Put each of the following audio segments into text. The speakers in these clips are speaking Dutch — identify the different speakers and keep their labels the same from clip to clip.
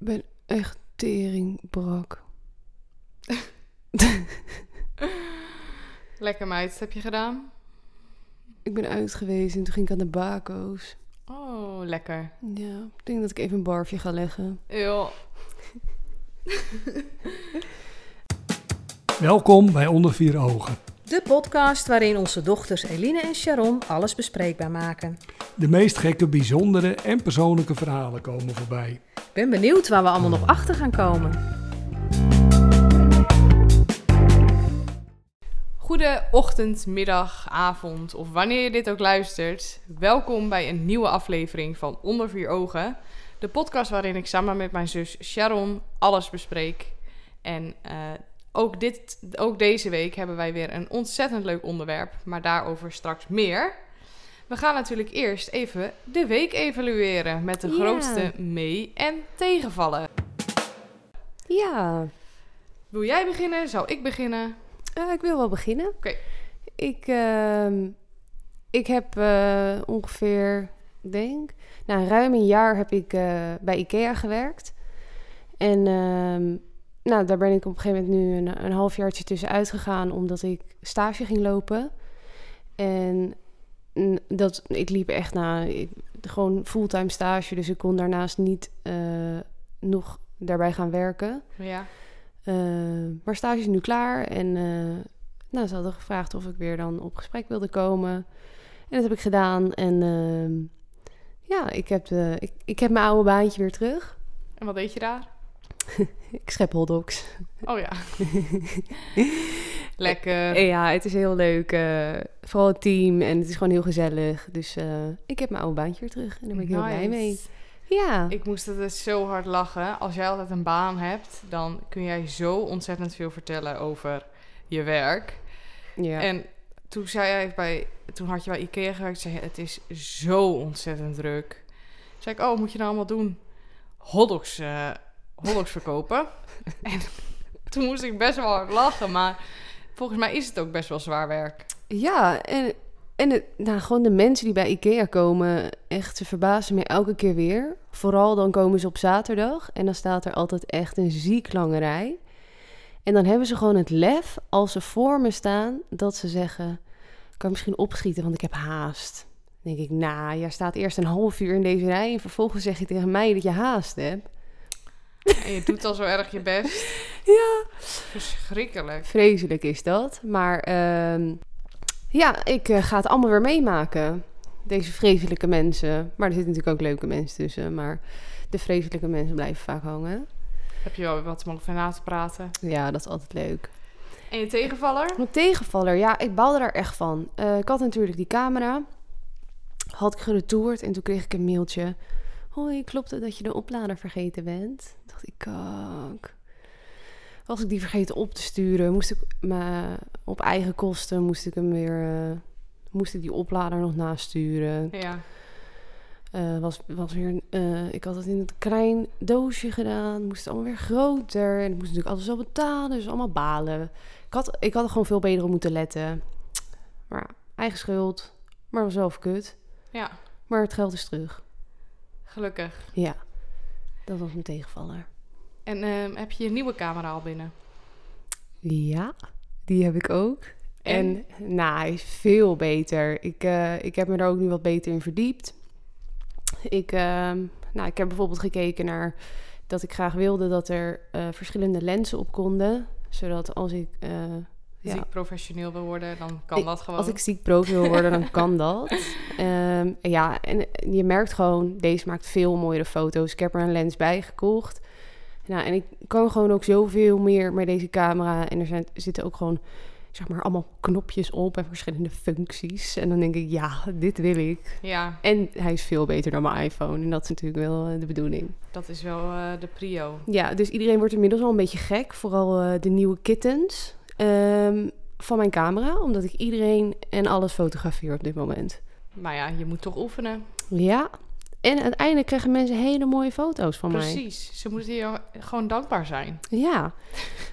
Speaker 1: ben echt teringbrak.
Speaker 2: Lekker meid, wat heb je gedaan?
Speaker 1: Ik ben uit geweest en toen ging ik aan de bako's.
Speaker 2: Oh, lekker.
Speaker 1: Ja, ik denk dat ik even een barfje ga leggen.
Speaker 2: Eeuw.
Speaker 3: Welkom bij Onder Vier Ogen.
Speaker 4: De podcast waarin onze dochters Eline en Sharon alles bespreekbaar maken.
Speaker 3: De meest gekke, bijzondere en persoonlijke verhalen komen voorbij.
Speaker 4: Ik ben benieuwd waar we allemaal nog achter gaan komen.
Speaker 2: Goede ochtend, middag, avond of wanneer je dit ook luistert. Welkom bij een nieuwe aflevering van Onder Vier Ogen. De podcast waarin ik samen met mijn zus Sharon alles bespreek. En eh, ook, dit, ook deze week hebben wij weer een ontzettend leuk onderwerp, maar daarover straks meer. We gaan natuurlijk eerst even de week evalueren met de grootste mee- en tegenvallen.
Speaker 1: Ja,
Speaker 2: Wil jij beginnen? Zou ik beginnen?
Speaker 1: eh, ik wil wel beginnen.
Speaker 2: Oké.
Speaker 1: Ik, ehm, ik heb eh, ongeveer, ik denk, nou, ruim een jaar heb ik eh, bij IKEA gewerkt. En ehm, nou, daar ben ik op een gegeven moment nu een, een halfjaartje tussenuit gegaan, omdat ik stage ging lopen. En dat, ik liep echt na, ik, gewoon fulltime stage, dus ik kon daarnaast niet eh, nog daarbij gaan werken.
Speaker 2: Ja.
Speaker 1: Eh, maar stage is nu klaar en eh, nou, ze hadden gevraagd of ik weer dan op gesprek wilde komen. En dat heb ik gedaan en ehm, ja, ik heb, de, ik, ik heb mijn oude baantje weer terug.
Speaker 2: En wat deed je daar?
Speaker 1: Ik schep hotdogs.
Speaker 2: Oh ja. Lekker.
Speaker 1: Ja, het is heel leuk. eh, vooral het team en het is gewoon heel gezellig. Dus eh, ik heb mijn oude baantje weer terug en daar ben ik heel blij mee. Ja,
Speaker 2: Ik moest altijd zo hard lachen. Als jij altijd een baan hebt, dan kun jij zo ontzettend veel vertellen over je werk.
Speaker 1: ja.
Speaker 2: En toen zei jij bij, toen had je bij Ikea gewerkt, zei je, het is zo ontzettend druk. Toen zei ik, oh, wat moet je nou allemaal doen? Hotdogs, eh hotdogs verkopen. en toen moest ik best wel hard lachen, maar volgens mij is het ook best wel zwaar werk.
Speaker 1: Ja, en, en het, nou, gewoon de mensen die bij IKEA komen, echt, ze verbazen me elke keer weer. Vooral dan komen ze op zaterdag en dan staat er altijd echt een ziek lange rij. En dan hebben ze gewoon het lef, als ze voor me staan, dat ze zeggen, kan misschien opschieten, want ik heb haast. Dan denk ik, nou, jij staat eerst een half uur in deze rij en vervolgens zeg je tegen mij dat je haast hebt.
Speaker 2: En je doet al zo erg je best.
Speaker 1: Ja.
Speaker 2: Verschrikkelijk.
Speaker 1: Vreselijk is dat. Maar ehm, ja, ik eh, ga het allemaal weer meemaken. Deze vreselijke mensen. Maar er zitten natuurlijk ook leuke mensen tussen. Maar de vreselijke mensen blijven vaak hangen.
Speaker 2: Heb je wel wat om over na te praten.
Speaker 1: Ja, dat is altijd leuk.
Speaker 2: En je tegenvaller?
Speaker 1: Een tegenvaller, ja, ik baalde daar echt van. Eh, ik had natuurlijk die camera. Had ik geretourd en toen kreeg ik een mailtje. Hoi, klopt het dat je de oplader vergeten bent? dacht ik, kak. Was ik die vergeten op te sturen, moest ik me op eigen kosten moest ik hem weer, eh, moest ik die oplader nog nasturen.
Speaker 2: Ja.
Speaker 1: Eh, was, was weer, eh, ik had het in een klein doosje gedaan. Moest het allemaal weer groter. En ik moest natuurlijk alles wel betalen. Dus allemaal balen. Ik had, ik had er gewoon veel beter op moeten letten. Maar ja, eigen schuld. Maar was zelf kut.
Speaker 2: Ja,
Speaker 1: Maar het geld is terug.
Speaker 2: Gelukkig.
Speaker 1: Ja, dat was een tegenvaller.
Speaker 2: En ehm, heb je je nieuwe camera al binnen?
Speaker 1: Ja, die heb ik ook. En, nou, hij is veel beter. Ik, eh, ik heb me er ook nu wat beter in verdiept. Ik, ehm, nou, ik heb bijvoorbeeld gekeken naar dat ik graag wilde dat er eh, verschillende lenzen op konden. Zodat als ik, eh, ja,
Speaker 2: ik professioneel wil worden, dan kan
Speaker 1: Ik-
Speaker 2: dat gewoon.
Speaker 1: als ik ziek profi wil worden, dan kan dat. Ehm, ja, en je merkt gewoon, deze maakt veel mooiere foto's. Ik heb er een lens bij gekocht. Nou, en ik kan gewoon ook zoveel meer met deze camera. En er zijn, zitten ook gewoon, zeg maar, allemaal knopjes op en verschillende functies. En dan denk ik, ja, dit wil ik.
Speaker 2: Ja,
Speaker 1: En hij is veel beter dan mijn iPhone. En dat is natuurlijk wel eh, de bedoeling.
Speaker 2: dat is wel eh, de prio.
Speaker 1: Ja, dus iedereen wordt inmiddels wel een beetje gek. Vooral eh, de nieuwe kittens ehm, van mijn camera. Omdat ik iedereen en alles fotografeer op dit moment.
Speaker 2: Maar ja, je moet toch oefenen.
Speaker 1: Ja. En uiteindelijk krijgen mensen hele mooie foto's van mij.
Speaker 2: Precies. Ze moeten je gewoon dankbaar zijn.
Speaker 1: Ja.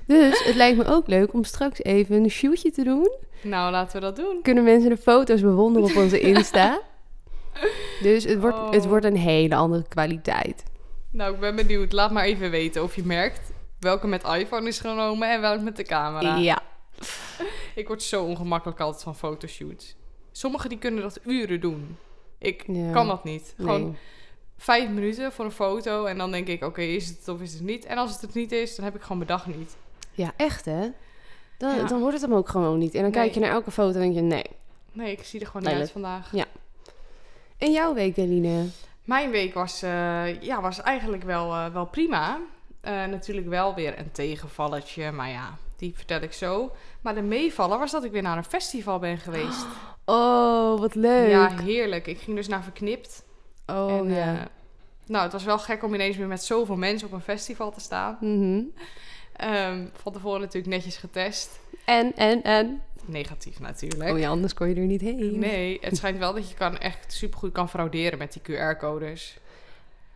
Speaker 1: Dus het lijkt me ook leuk om straks even een shootje te doen.
Speaker 2: Nou, laten we dat doen.
Speaker 1: Kunnen mensen de foto's bewonderen op onze Insta. Dus het wordt, het
Speaker 2: Oh.
Speaker 1: wordt een hele andere kwaliteit.
Speaker 2: Nou, ik ben benieuwd. Laat maar even weten of je merkt welke met iPhone is genomen en welke met de camera.
Speaker 1: Ja.
Speaker 2: Ik word zo ongemakkelijk altijd van fotoshoots. Sommigen die kunnen dat uren doen. Ik
Speaker 1: Ja.
Speaker 2: kan dat niet. Gewoon
Speaker 1: Nee.
Speaker 2: vijf minuten voor een foto en dan denk ik, oké, is het of is het niet? En als het het niet is, dan heb ik gewoon bedacht niet.
Speaker 1: Ja, echt hè? Dan,
Speaker 2: Ja.
Speaker 1: dan wordt het hem ook gewoon niet. En dan
Speaker 2: Nee.
Speaker 1: kijk je naar elke foto en denk je, nee.
Speaker 2: Nee, ik zie er gewoon niet uit vandaag.
Speaker 1: En jouw week, Eline?
Speaker 2: Mijn week was, eh, ja, was eigenlijk wel, eh, wel prima. Eh, natuurlijk wel weer een tegenvalletje, maar ja, die vertel ik zo. Maar de meevaller was dat ik weer naar een festival ben geweest.
Speaker 1: Oh, wat leuk.
Speaker 2: Ja, heerlijk. Ik ging dus naar Verknipt.
Speaker 1: oh
Speaker 2: en,
Speaker 1: ja.
Speaker 2: eh, nou, het was wel gek om ineens weer met zoveel mensen op een festival te staan.
Speaker 1: Mhm.
Speaker 2: Ehm, van tevoren natuurlijk netjes getest.
Speaker 1: En, en, en?
Speaker 2: Negatief natuurlijk.
Speaker 1: Oh ja, anders kon je er niet heen.
Speaker 2: Nee, het schijnt wel dat je kan echt supergoed kan frauderen met die QR-codes.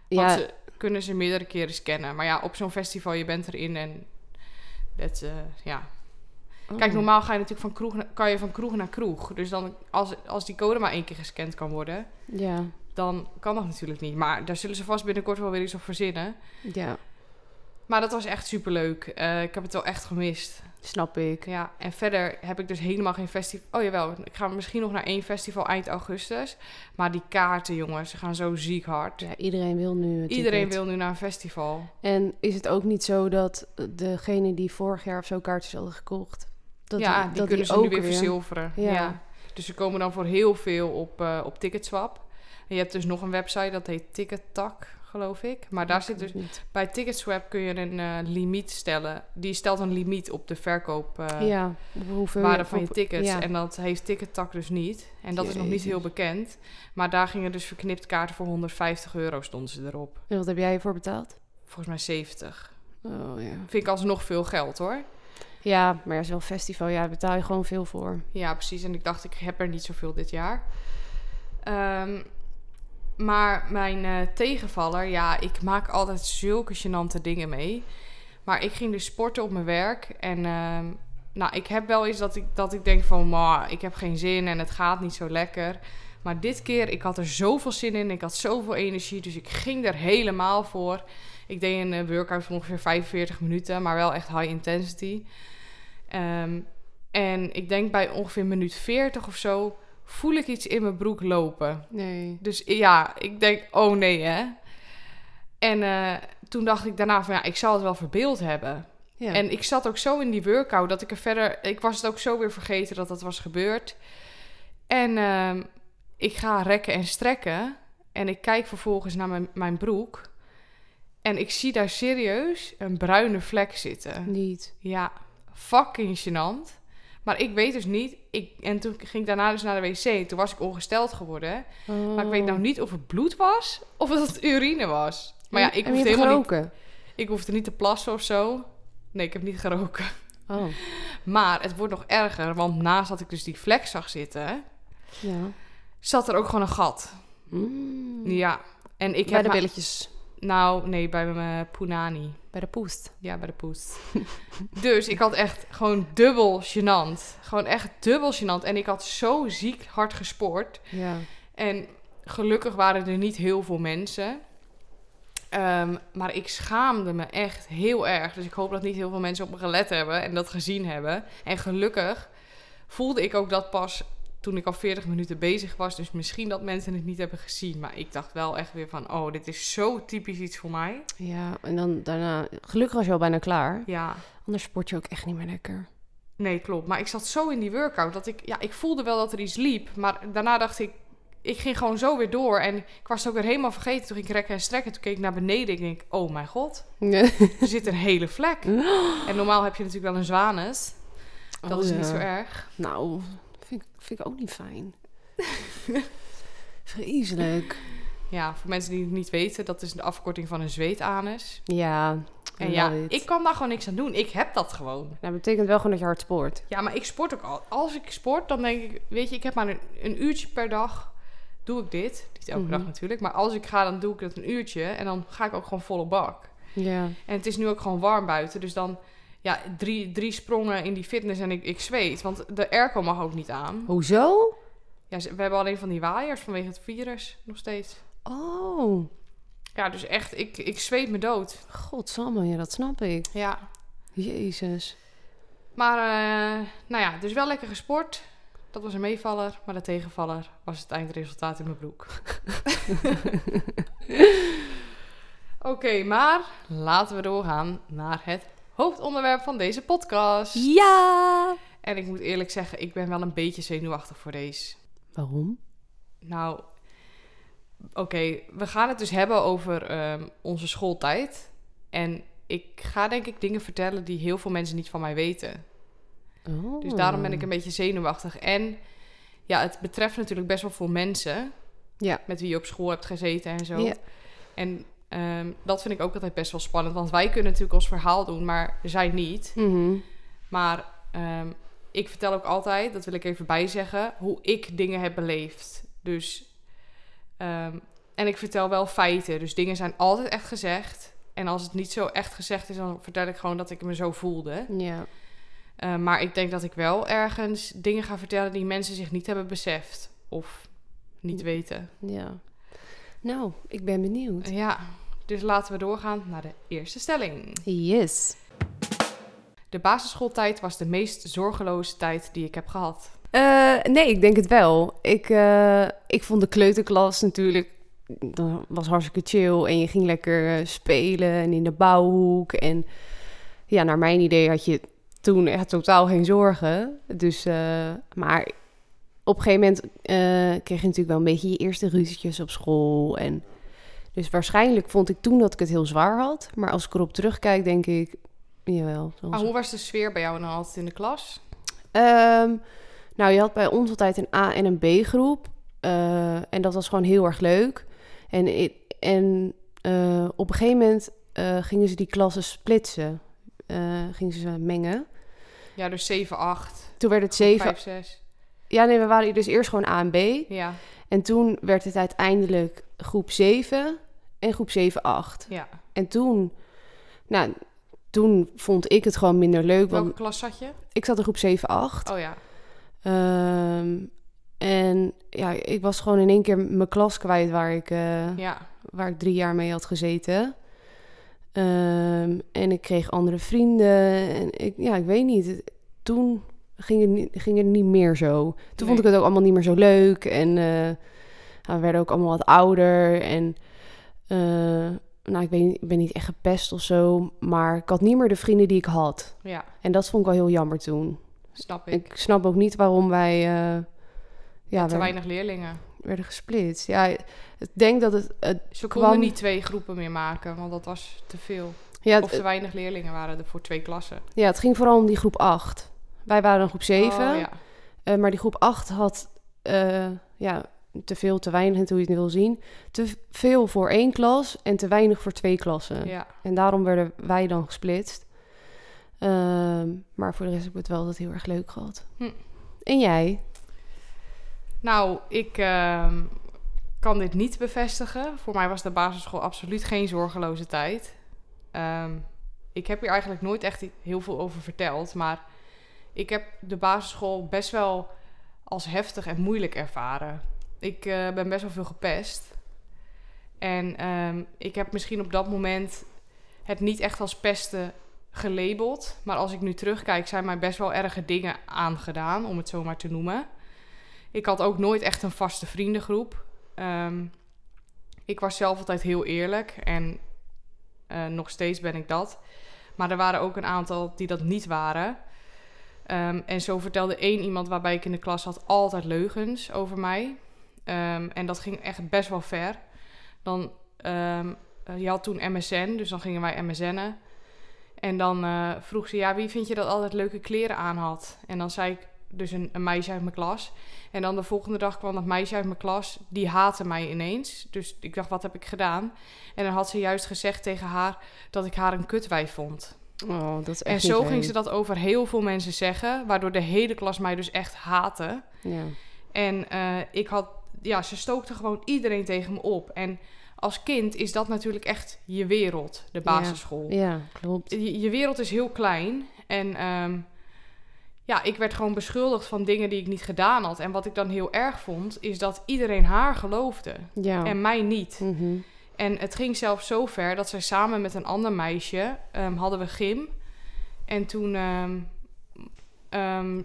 Speaker 1: Ja,
Speaker 2: ze kunnen ze meerdere keren scannen. Maar ja, op zo'n festival, je bent erin en... Dat, eh, ja. Kijk,
Speaker 1: oh.
Speaker 2: normaal ga je natuurlijk van kroeg, na- kan je van kroeg naar kroeg. Dus dan, als, als die code maar één keer gescand kan worden,
Speaker 1: Ja,
Speaker 2: dan kan dat natuurlijk niet. Maar daar zullen ze vast binnenkort wel weer iets op verzinnen.
Speaker 1: ja,
Speaker 2: Maar dat was echt superleuk. Eh ik heb het wel echt gemist.
Speaker 1: Snap ik.
Speaker 2: Ja, en verder heb ik dus helemaal geen festival. Oh jawel, ik ga misschien nog naar één festival eind augustus. Maar die kaarten, jongens, ze gaan zo ziek hard.
Speaker 1: Ja, iedereen wil nu een
Speaker 2: Iedereen wil nu naar een festival.
Speaker 1: En is het ook niet zo dat degene die vorig jaar of zo kaartjes hadden gekocht... Dat
Speaker 2: ja, die,
Speaker 1: dat
Speaker 2: kunnen ze
Speaker 1: ook
Speaker 2: nu weer verzilveren.
Speaker 1: Ja.
Speaker 2: Ja. Dus ze komen dan voor heel veel op, eh, op Ticketswap. En je hebt dus nog een website, dat heet TicketTak, geloof ik. Maar daar zit dus...
Speaker 1: niet.
Speaker 2: Bij Ticketswap kun je een eh, limiet stellen. Die stelt een limiet op de verkoop... eh,
Speaker 1: ja, hoeveel
Speaker 2: waarde van je tickets.
Speaker 1: Ja.
Speaker 2: En dat heeft TicketTak dus niet. En dat is nog niet heel bekend. Maar daar gingen dus verknipt kaarten voor 150 euro stonden ze erop.
Speaker 1: En wat heb jij ervoor betaald?
Speaker 2: Volgens mij 70.
Speaker 1: Oh ja.
Speaker 2: Vind ik alsnog veel geld hoor.
Speaker 1: Ja, maar zo'n festival, ja, daar betaal je gewoon veel voor.
Speaker 2: Ja, precies. En ik dacht, ik heb er niet zoveel dit jaar. Ehm, maar mijn eh, tegenvaller, ja, ik maak altijd zulke gênante dingen mee. Maar ik ging dus sporten op mijn werk. En ehm, nou, ik heb wel eens dat ik, dat ik denk van, "Ma, ik heb geen zin en het gaat niet zo lekker. Maar dit keer, ik had er zoveel zin in. Ik had zoveel energie, dus ik ging er helemaal voor. Ik deed een eh, workout van ongeveer 45 minuten, maar wel echt high intensity. Ehm, en ik denk bij ongeveer minuut 40 of zo voel ik iets in mijn broek lopen.
Speaker 1: Nee.
Speaker 2: Dus ja, ik denk, oh nee hè. En eh, toen dacht ik daarna van ja, ik zal het wel verbeeld hebben.
Speaker 1: Ja.
Speaker 2: En ik zat ook zo in die workout dat ik er verder... Ik was het ook zo weer vergeten dat dat was gebeurd. En ehm, ik ga rekken en strekken. En ik kijk vervolgens naar mijn, mijn broek. En ik zie daar serieus een bruine vlek zitten.
Speaker 1: Niet.
Speaker 2: Ja, fucking gênant. Maar ik weet dus niet... Ik, en toen ging ik daarna dus naar de wc. Toen was ik ongesteld geworden. Maar ik weet nou niet of het bloed was... of dat het urine was. Maar ja, ik hoefde helemaal niet...
Speaker 1: geroken?
Speaker 2: Ik hoefde niet te plassen of zo. Nee, ik heb niet geroken.
Speaker 1: Oh,
Speaker 2: Maar het wordt nog erger, want naast dat ik dus die vlek zag zitten,
Speaker 1: ja.
Speaker 2: zat er ook gewoon een gat.
Speaker 1: Mm.
Speaker 2: Ja. En ik
Speaker 1: Bij
Speaker 2: heb
Speaker 1: de billetjes.
Speaker 2: Nou, nee, bij mijn punani.
Speaker 1: Bij de poest.
Speaker 2: Ja, bij de poes. dus ik had echt gewoon dubbel gênant. Gewoon echt dubbel gênant. En ik had zo ziek hard gesport.
Speaker 1: Ja.
Speaker 2: En gelukkig waren er niet heel veel mensen. Ehm, maar ik schaamde me echt heel erg. Dus ik hoop dat niet heel veel mensen op me gelet hebben en dat gezien hebben. En gelukkig voelde ik ook dat pas toen ik al 40 minuten bezig was. Dus misschien dat mensen het niet hebben gezien. Maar ik dacht wel echt weer van, oh, dit is zo typisch iets voor mij.
Speaker 1: Ja, en dan daarna... Gelukkig was je al bijna klaar.
Speaker 2: Ja,
Speaker 1: Anders sport je ook echt niet meer lekker.
Speaker 2: nee, klopt. Maar ik zat zo in die workout dat ik, ja, ik voelde wel dat er iets liep. Maar daarna dacht ik, ik ging gewoon zo weer door. En ik was het ook weer helemaal vergeten. Toen ging ik rekken en strekken. Toen keek ik naar beneden. Ik denk, oh mijn god, er zit een hele vlek. En normaal heb je natuurlijk wel een zwanes. Dat
Speaker 1: Oh,
Speaker 2: is niet zo erg.
Speaker 1: Nou, vind, ik- ook niet fijn. Vreselijk.
Speaker 2: Ja, voor mensen die het niet weten, dat is de afkorting van een zweetanus.
Speaker 1: Ja.
Speaker 2: En ja,
Speaker 1: it.
Speaker 2: ik kan daar gewoon niks aan doen. Ik heb dat gewoon.
Speaker 1: Dat betekent wel gewoon dat je hard sport.
Speaker 2: Ja, maar ik sport ook al. Als ik sport, dan denk ik, weet je, ik heb maar een, een uurtje per dag. Doe ik dit. Niet elke
Speaker 1: Mhm.
Speaker 2: dag natuurlijk. Maar als ik ga, dan doe ik dat een uurtje. En dan ga ik ook gewoon volle bak.
Speaker 1: Ja.
Speaker 2: En het is nu ook gewoon warm buiten. Dus dan, ja, drie, drie sprongen in die fitness en ik, ik zweet. Want de airco mag ook niet aan.
Speaker 1: Hoezo?
Speaker 2: Ja, we hebben alleen van die waaiers vanwege het virus nog steeds.
Speaker 1: Oh.
Speaker 2: Ja, dus echt, ik, ik zweet me dood.
Speaker 1: Godsamme, ja, dat snap ik.
Speaker 2: Ja.
Speaker 1: Jezus.
Speaker 2: Maar, eh, nou ja, dus wel lekker gesport. Dat was een meevaller, maar de tegenvaller was het eindresultaat in mijn broek. Oké, maar laten we doorgaan naar het hoofdonderwerp van deze podcast.
Speaker 1: Ja!
Speaker 2: En ik moet eerlijk zeggen, ik ben wel een beetje zenuwachtig voor deze.
Speaker 1: Waarom?
Speaker 2: Nou, oké, we gaan het dus hebben over ehm, onze schooltijd. En ik ga denk ik dingen vertellen die heel veel mensen niet van mij weten.
Speaker 1: Oh.
Speaker 2: Dus daarom ben ik een beetje zenuwachtig. En ja, het betreft natuurlijk best wel veel mensen
Speaker 1: Ja.
Speaker 2: met wie je op school hebt gezeten en zo.
Speaker 1: Ja.
Speaker 2: En ehm, dat vind ik ook altijd best wel spannend. Want wij kunnen natuurlijk ons verhaal doen, maar zij niet.
Speaker 1: Mhm.
Speaker 2: Maar ehm, ik vertel ook altijd, dat wil ik even bijzeggen, hoe ik dingen heb beleefd. Dus, ehm, en ik vertel wel feiten. Dus dingen zijn altijd echt gezegd. En als het niet zo echt gezegd is, dan vertel ik gewoon dat ik me zo voelde.
Speaker 1: Ja.
Speaker 2: Uh, maar ik denk dat ik wel ergens dingen ga vertellen die mensen zich niet hebben beseft. Of niet weten.
Speaker 1: Ja. Nou, ik ben benieuwd.
Speaker 2: Ja, dus laten we doorgaan naar de eerste stelling.
Speaker 1: Yes.
Speaker 2: De basisschooltijd was de meest zorgeloze tijd die ik heb gehad.
Speaker 1: Uh, nee, ik denk het wel. Ik, uh, ik vond de kleuterklas natuurlijk... Dat was hartstikke chill. En je ging lekker uh, spelen en in de bouwhoek. En ja, naar mijn idee had je toen echt totaal geen zorgen. Dus, maar op een gegeven moment kreeg je natuurlijk wel een beetje je eerste ruzietjes op school. En dus waarschijnlijk vond ik toen dat ik het heel zwaar had. Maar als ik erop terugkijk, denk ik, jawel.
Speaker 2: Maar hoe was de sfeer bij jou dan altijd in de klas?
Speaker 1: Um, nou, je had bij ons altijd een A- en een B-groep. Uh, en dat was gewoon heel erg leuk. En, en uh, op een gegeven moment uh, gingen ze die klassen splitsen. gingen ze mengen.
Speaker 2: Ja, dus 7, 8.
Speaker 1: Toen werd het 7.
Speaker 2: 5, 6.
Speaker 1: Ja, nee, we waren dus eerst gewoon A en B.
Speaker 2: Ja.
Speaker 1: En toen werd het uiteindelijk groep 7 en groep 7, 8.
Speaker 2: Ja.
Speaker 1: En toen, nou, toen vond ik het gewoon minder leuk.
Speaker 2: Welke
Speaker 1: want
Speaker 2: klas zat je?
Speaker 1: ik zat in groep 7, 8.
Speaker 2: Oh ja.
Speaker 1: Um, en ja, ik was gewoon in één keer mijn klas kwijt waar ik, uh,
Speaker 2: ja.
Speaker 1: waar ik drie jaar mee had gezeten. Um, en ik kreeg andere vrienden. En ik, ja, ik weet niet. Toen ging het, ging het niet meer zo. Toen
Speaker 2: Nee.
Speaker 1: vond ik het ook allemaal niet meer zo leuk. En uh, nou, we werden ook allemaal wat ouder. En uh, nou, ik ben, ik ben niet echt gepest of zo. Maar ik had niet meer de vrienden die ik had.
Speaker 2: Ja,
Speaker 1: En dat vond ik wel heel jammer toen.
Speaker 2: snap ik.
Speaker 1: Ik snap ook niet waarom wij uh, ja,
Speaker 2: Te
Speaker 1: we
Speaker 2: weinig leerlingen.
Speaker 1: werden gesplitst. Ja, ik denk dat het... het
Speaker 2: Ze konden
Speaker 1: kwam-
Speaker 2: niet twee groepen meer maken, want dat was te veel.
Speaker 1: ja, het,
Speaker 2: Of te weinig leerlingen waren er voor twee klassen.
Speaker 1: ja, het ging vooral om die groep 8. Wij waren een groep 7,
Speaker 2: Oh, ja.
Speaker 1: eh, maar die groep 8 had eh, ja, te veel, te weinig, net hoe je het wil zien. Te veel voor één klas en te weinig voor twee klassen.
Speaker 2: ja.
Speaker 1: En daarom werden wij dan gesplitst. Ehm, maar voor de rest heb ik het wel altijd heel erg leuk gehad.
Speaker 2: Hm.
Speaker 1: En jij?
Speaker 2: Nou, ik ehm, kan dit niet bevestigen. Voor mij was de basisschool absoluut geen zorgeloze tijd. Ehm, ik heb hier eigenlijk nooit echt heel veel over verteld. Maar ik heb de basisschool best wel als heftig en moeilijk ervaren. Ik eh, ben best wel veel gepest. En ehm, ik heb misschien op dat moment het niet echt als pesten gelabeld. Maar als ik nu terugkijk, zijn mij best wel erge dingen aangedaan, om het zo maar te noemen. Ik had ook nooit echt een vaste vriendengroep. Ehm, ik was zelf altijd heel eerlijk en eh, nog steeds ben ik dat. Maar er waren ook een aantal die dat niet waren. Ehm, en zo vertelde één iemand waarbij ik in de klas had altijd leugens over mij. Ehm, en dat ging echt best wel ver. Dan, ehm, eh, je had toen MSN, dus dan gingen wij MSN'en. En dan eh, vroeg ze, ja, wie vind je dat altijd leuke kleren aan had? En dan zei ik, dus een, een meisje uit mijn klas. En dan de volgende dag kwam dat meisje uit mijn klas, die haatte mij ineens. Dus ik dacht, wat heb ik gedaan? En dan had ze juist gezegd tegen haar dat ik haar een kutwijf vond.
Speaker 1: Oh, dat is
Speaker 2: En
Speaker 1: echt
Speaker 2: zo
Speaker 1: niet
Speaker 2: ging ze dat over heel veel mensen zeggen, waardoor de hele klas mij dus echt haatte.
Speaker 1: Ja.
Speaker 2: En eh, ik had, ja, ze stookte gewoon iedereen tegen me op. En als kind is dat natuurlijk echt je wereld, de basisschool.
Speaker 1: ja, klopt.
Speaker 2: Je, je wereld is heel klein. En ehm, ja, ik werd gewoon beschuldigd van dingen die ik niet gedaan had. En wat ik dan heel erg vond, is dat iedereen haar geloofde
Speaker 1: Ja.
Speaker 2: en mij niet.
Speaker 1: Mhm.
Speaker 2: En het ging zelfs zo ver dat zij samen met een ander meisje ehm, hadden we gym. En toen ehm,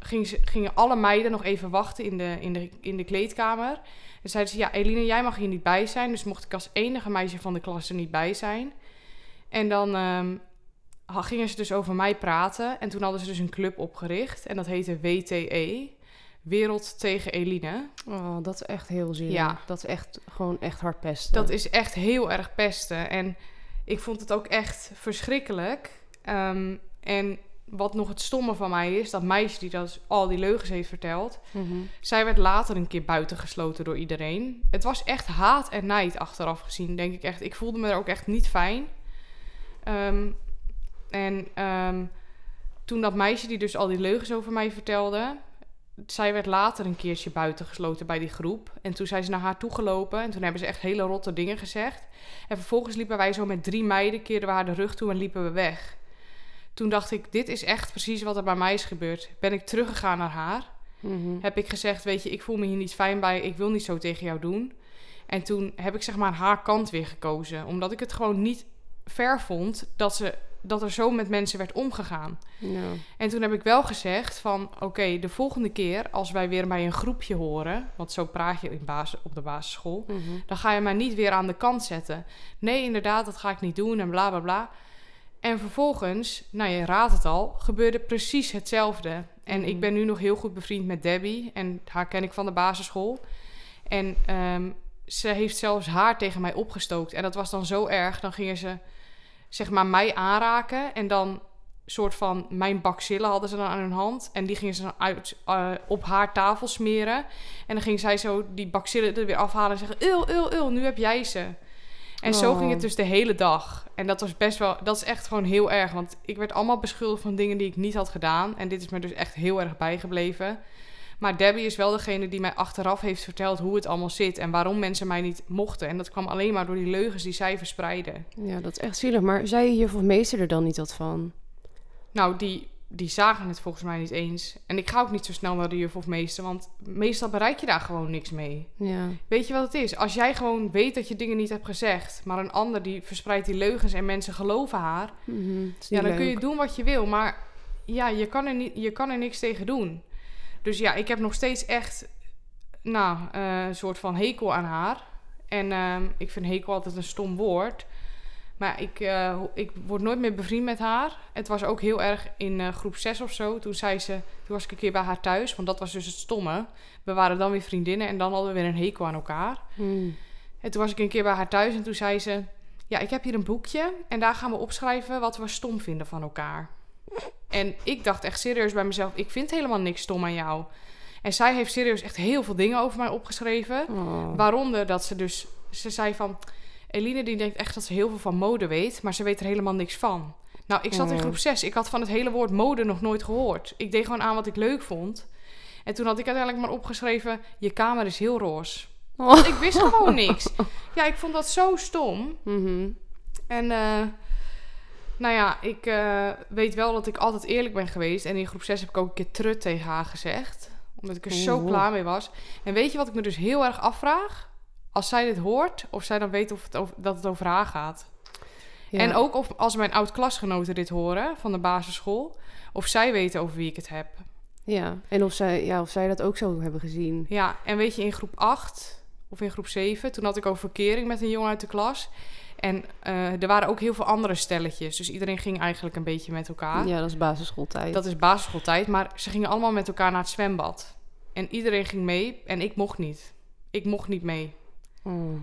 Speaker 2: ging ze, gingen alle meiden nog even wachten in de, in, de, in de kleedkamer. En zeiden ze, ja, Eline, jij mag hier niet bij zijn. Dus mocht ik als enige meisje van de klas er niet bij zijn. En dan ehm, gingen ze dus over mij praten. En toen hadden ze dus een club opgericht. En dat heette WTE. Wereld tegen Eline.
Speaker 1: Oh, dat is echt heel zielig.
Speaker 2: Ja.
Speaker 1: Dat is echt gewoon echt hard pesten.
Speaker 2: Dat is echt heel erg pesten. En ik vond het ook echt verschrikkelijk. Ehm, en wat nog het stomme van mij is, dat meisje die dat al die leugens heeft verteld,
Speaker 1: Mhm.
Speaker 2: zij werd later een keer buitengesloten door iedereen. Het was echt haat en nijd achteraf gezien, denk ik echt. Ik voelde me er ook echt niet fijn. Ehm, en ehm, toen dat meisje die dus al die leugens over mij vertelde, zij werd later een keertje buitengesloten bij die groep. En toen zijn ze naar haar toegelopen en toen hebben ze echt hele rotte dingen gezegd. En vervolgens liepen wij zo met drie meiden, keerden we haar de rug toe en liepen we weg. Toen dacht ik, dit is echt precies wat er bij mij is gebeurd. Ben ik teruggegaan naar haar
Speaker 1: Mhm.
Speaker 2: heb ik gezegd, weet je, ik voel me hier niet fijn bij, ik wil niet zo tegen jou doen. En toen heb ik zeg maar haar kant weer gekozen, omdat ik het gewoon niet ver vond dat, ze, dat er zo met mensen werd omgegaan.
Speaker 1: Ja.
Speaker 2: En toen heb ik wel gezegd van, oké, de volgende keer als wij weer bij een groepje horen, want zo praat je in basis, op de basisschool,
Speaker 1: Mhm.
Speaker 2: dan ga je mij niet weer aan de kant zetten. Nee, inderdaad, dat ga ik niet doen en bla bla bla. En vervolgens, nou je raadt het al, gebeurde precies hetzelfde. En
Speaker 1: Mhm.
Speaker 2: ik ben nu nog heel goed bevriend met Debbie en haar ken ik van de basisschool. En ehm, ze heeft zelfs haar tegen mij opgestookt. En dat was dan zo erg. Dan gingen ze zeg maar mij aanraken en dan soort van mijn bakzillen hadden ze dan aan hun hand. En die gingen ze dan uit, eh, op haar tafel smeren. En dan ging zij zo die bakzillen er weer afhalen en zeggen... Ul, ul, ul, nu heb jij ze. En zo
Speaker 1: Oh.
Speaker 2: ging het dus de hele dag. En dat was best wel... Dat is echt gewoon heel erg. Want ik werd allemaal beschuldigd van dingen die ik niet had gedaan. En dit is me dus echt heel erg bijgebleven. Maar Debbie is wel degene die mij achteraf heeft verteld hoe het allemaal zit. En waarom mensen mij niet mochten. En dat kwam alleen maar door die leugens die zij verspreidden.
Speaker 1: ja, dat is echt zielig. Maar zei je of meester er dan niet wat van?
Speaker 2: Nou, die, die zagen het volgens mij niet eens. En ik ga ook niet zo snel naar de juf of meester, want meestal bereik je daar gewoon niks mee.
Speaker 1: Ja.
Speaker 2: Weet je wat het is? Als jij gewoon weet dat je dingen niet hebt gezegd, maar een ander die verspreidt die leugens en mensen geloven haar,
Speaker 1: Mhm.
Speaker 2: Ja, dan kun je doen wat je wil, maar ja, je kan er, niet, je kan er niks tegen doen. Dus ja, ik heb nog steeds echt, nou, eh, een soort van hekel aan haar. En ehm, ik vind hekel altijd een stom woord. Maar ik, eh, ik word nooit meer bevriend met haar. Het was ook heel erg in eh, groep 6 of zo. Toen, zei ze, toen was ik een keer bij haar thuis, want dat was dus het stomme. We waren dan weer vriendinnen en dan hadden we weer een hekel aan elkaar.
Speaker 1: Hmm.
Speaker 2: En toen was ik een keer bij haar thuis en toen zei ze... Ja, ik heb hier een boekje en daar gaan we opschrijven wat we stom vinden van elkaar. En ik dacht echt serieus bij mezelf, ik vind helemaal niks stom aan jou. En zij heeft serieus echt heel veel dingen over mij opgeschreven.
Speaker 1: Oh.
Speaker 2: Waaronder dat ze dus... Ze zei van... Eline die denkt echt dat ze heel veel van mode weet, maar ze weet er helemaal niks van. Nou, ik zat in
Speaker 1: Oh.
Speaker 2: groep 6. Ik had van het hele woord mode nog nooit gehoord. Ik deed gewoon aan wat ik leuk vond. En toen had ik uiteindelijk maar opgeschreven... Je kamer is heel roze.
Speaker 1: Oh.
Speaker 2: Ik wist gewoon niks. Ja, ik vond dat zo stom.
Speaker 1: Mhm.
Speaker 2: En eh, nou ja, ik eh, weet wel dat ik altijd eerlijk ben geweest. En in groep 6 heb ik ook een keer trut tegen haar gezegd. Omdat ik er zo klaar mee was. En weet je wat ik me dus heel erg afvraag? Als zij dit hoort, of zij dan weet of het over, dat het over haar gaat.
Speaker 1: Ja.
Speaker 2: En ook of als mijn oud-klasgenoten dit horen van de basisschool. Of zij weten over wie ik het heb.
Speaker 1: Ja, en of zij, ja, of zij dat ook zo hebben gezien.
Speaker 2: Ja, en weet je, in groep 8 of in groep 7, toen had ik over verkering met een jongen uit de klas. En eh, er waren ook heel veel andere stelletjes. Dus iedereen ging eigenlijk een beetje met elkaar.
Speaker 1: Ja, dat is basisschooltijd.
Speaker 2: Dat is basisschooltijd, maar ze gingen allemaal met elkaar naar het zwembad. En iedereen ging mee en ik mocht niet. Ik mocht niet mee.
Speaker 1: Oh.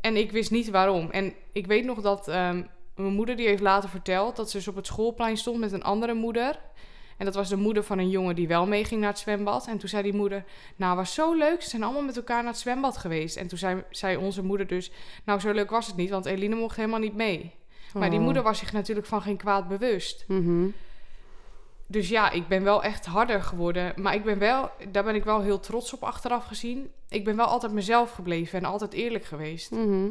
Speaker 2: En ik wist niet waarom. En ik weet nog dat ehm, mijn moeder die heeft later verteld... dat ze dus op het schoolplein stond met een andere moeder. En dat was de moeder van een jongen die wel meeging naar het zwembad. En toen zei die moeder... Nou, was zo leuk. Ze zijn allemaal met elkaar naar het zwembad geweest. En toen zei, zei onze moeder dus... Nou, zo leuk was het niet, want Eline mocht helemaal niet mee. Maar die
Speaker 1: Oh.
Speaker 2: moeder was zich natuurlijk van geen kwaad bewust.
Speaker 1: Mhm.
Speaker 2: Dus ja, ik ben wel echt harder geworden. Maar ik ben wel, daar ben ik wel heel trots op achteraf gezien. Ik ben wel altijd mezelf gebleven en altijd eerlijk geweest.
Speaker 1: Mhm.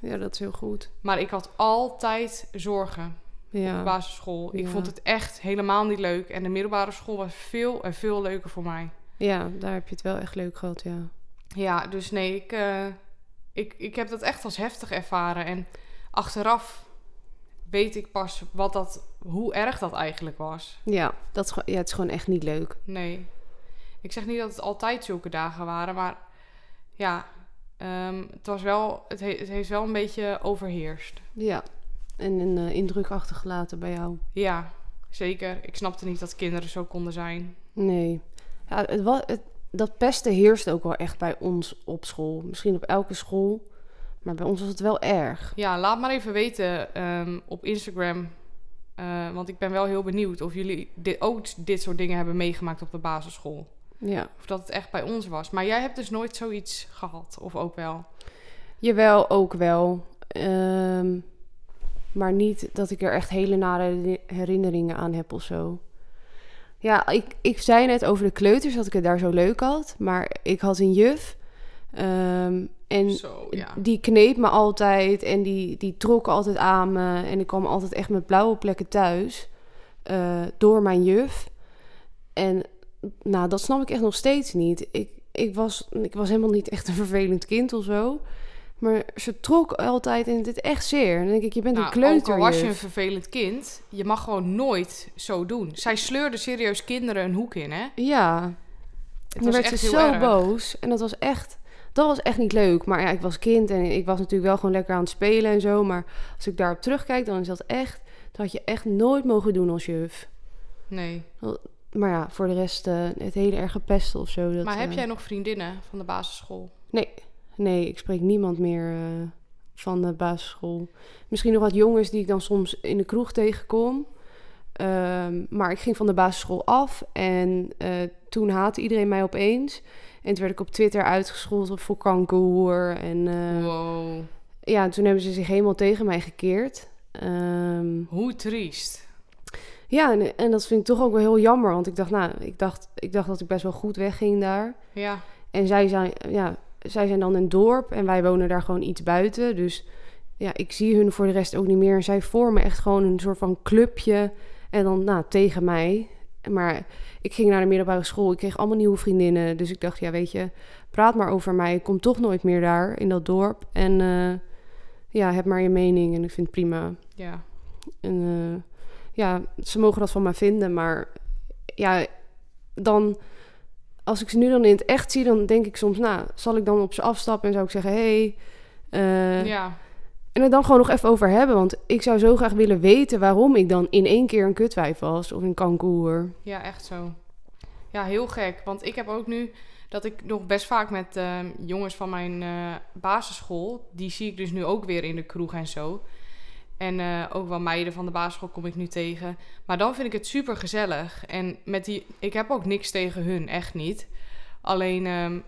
Speaker 1: Ja, dat is heel goed.
Speaker 2: Maar ik had altijd zorgen op de
Speaker 1: Ja.
Speaker 2: basisschool. Ik
Speaker 1: Ja.
Speaker 2: vond het echt helemaal niet leuk. En de middelbare school was veel en veel leuker voor mij.
Speaker 1: ja, daar heb je het wel echt leuk gehad, ja.
Speaker 2: Ja, dus nee, ik, eh, ik, ik heb dat echt als heftig ervaren. En achteraf weet ik pas wat dat, hoe erg dat eigenlijk was.
Speaker 1: Ja, dat is, gewoon- ja, het is gewoon echt niet leuk.
Speaker 2: Nee. Ik zeg niet dat het altijd zulke dagen waren, maar ja, ehm, het, was wel, het, he- het heeft wel een beetje overheerst.
Speaker 1: Ja, en een eh, indruk achtergelaten bij jou.
Speaker 2: Ja, zeker. Ik snapte niet dat kinderen zo konden zijn.
Speaker 1: Nee. Ja, het, wa- het, dat pesten heerst ook wel echt bij ons op school. Misschien op elke school. Maar bij ons was het wel erg.
Speaker 2: Ja, laat maar even weten ehm, op Instagram. eh, want ik ben wel heel benieuwd of jullie dit, ook dit soort dingen hebben meegemaakt op de basisschool.
Speaker 1: Ja.
Speaker 2: Of dat het echt bij ons was. Maar jij hebt dus nooit zoiets gehad, of ook wel?
Speaker 1: Jawel, ook wel. Ehm, maar niet dat ik er echt hele nare heri- herinneringen aan heb of zo. Ja, ik, ik zei net over de kleuters dat ik het daar zo leuk had. Maar ik had een juf. ehm, en
Speaker 2: Zo, ja.
Speaker 1: die kneep me altijd en die, die trok altijd aan me. En ik kwam altijd echt met blauwe plekken thuis. eh, door mijn juf. En nou, dat snap ik echt nog steeds niet. Ik, ik, was, ik was helemaal niet echt een vervelend kind of zo. Maar ze trok altijd en deed echt zeer. Dan denk ik, je bent
Speaker 2: Nou,
Speaker 1: een kleuter.
Speaker 2: Ook al was je een vervelend kind, je mag gewoon nooit zo doen. Zij sleurde serieus kinderen een hoek in, hè?
Speaker 1: Ja.
Speaker 2: Het
Speaker 1: En dan werd
Speaker 2: echt
Speaker 1: ze zo
Speaker 2: erg.
Speaker 1: boos. En dat was echt... Dat was echt niet leuk. Maar ja, ik was kind en ik was natuurlijk wel gewoon lekker aan het spelen en zo. Maar als ik daarop terugkijk, dan is dat echt... Dat had je echt nooit mogen doen als juf.
Speaker 2: Nee.
Speaker 1: Maar ja, voor de rest eh, het hele erge pesten of zo. Dat,
Speaker 2: maar heb
Speaker 1: eh,
Speaker 2: jij nog vriendinnen van de basisschool?
Speaker 1: Nee, nee, ik spreek niemand meer eh, van de basisschool. Misschien nog wat jongens die ik dan soms in de kroeg tegenkom. Ehm, maar ik ging van de basisschool af en toen haatte iedereen mij opeens. En toen werd ik op Twitter uitgescholden voor kankerhoer. En eh,
Speaker 2: wow.
Speaker 1: ja, toen hebben ze zich helemaal tegen mij gekeerd. Ehm,
Speaker 2: Hoe triest.
Speaker 1: ja, en, en dat vind ik toch ook wel heel jammer. Want ik dacht, nou, ik dacht, ik dacht dat ik best wel goed wegging daar.
Speaker 2: Ja.
Speaker 1: En zij zijn, ja, zij zijn dan een dorp en wij wonen daar gewoon iets buiten. Dus ja, ik zie hun voor de rest ook niet meer. En zij vormen echt gewoon een soort van clubje. En dan nou, tegen mij. Maar ik ging naar de middelbare school. Ik kreeg allemaal nieuwe vriendinnen. Dus ik dacht, ja, weet je, praat maar over mij. Ik kom toch nooit meer daar in dat dorp. En eh, ja, heb maar je mening. En ik vind het prima.
Speaker 2: Ja.
Speaker 1: En eh, ja, ze mogen dat van mij vinden, maar ja, dan als ik ze nu dan in het echt zie, dan denk ik soms, nou, zal ik dan op ze afstappen en zou ik zeggen, hey, eh,
Speaker 2: ja.
Speaker 1: En het dan gewoon nog even over hebben, want ik zou zo graag willen weten waarom ik dan in één keer een kutwijf was of een kankoer.
Speaker 2: Ja, echt zo. Ja, heel gek. Want ik heb ook nu dat ik nog best vaak met ehm, jongens van mijn eh, basisschool, die zie ik dus nu ook weer in de kroeg en zo. En eh, ook wel meiden van de basisschool kom ik nu tegen. Maar dan vind ik het super gezellig. En met die, ik heb ook niks tegen hun, echt niet. Alleen, ehm,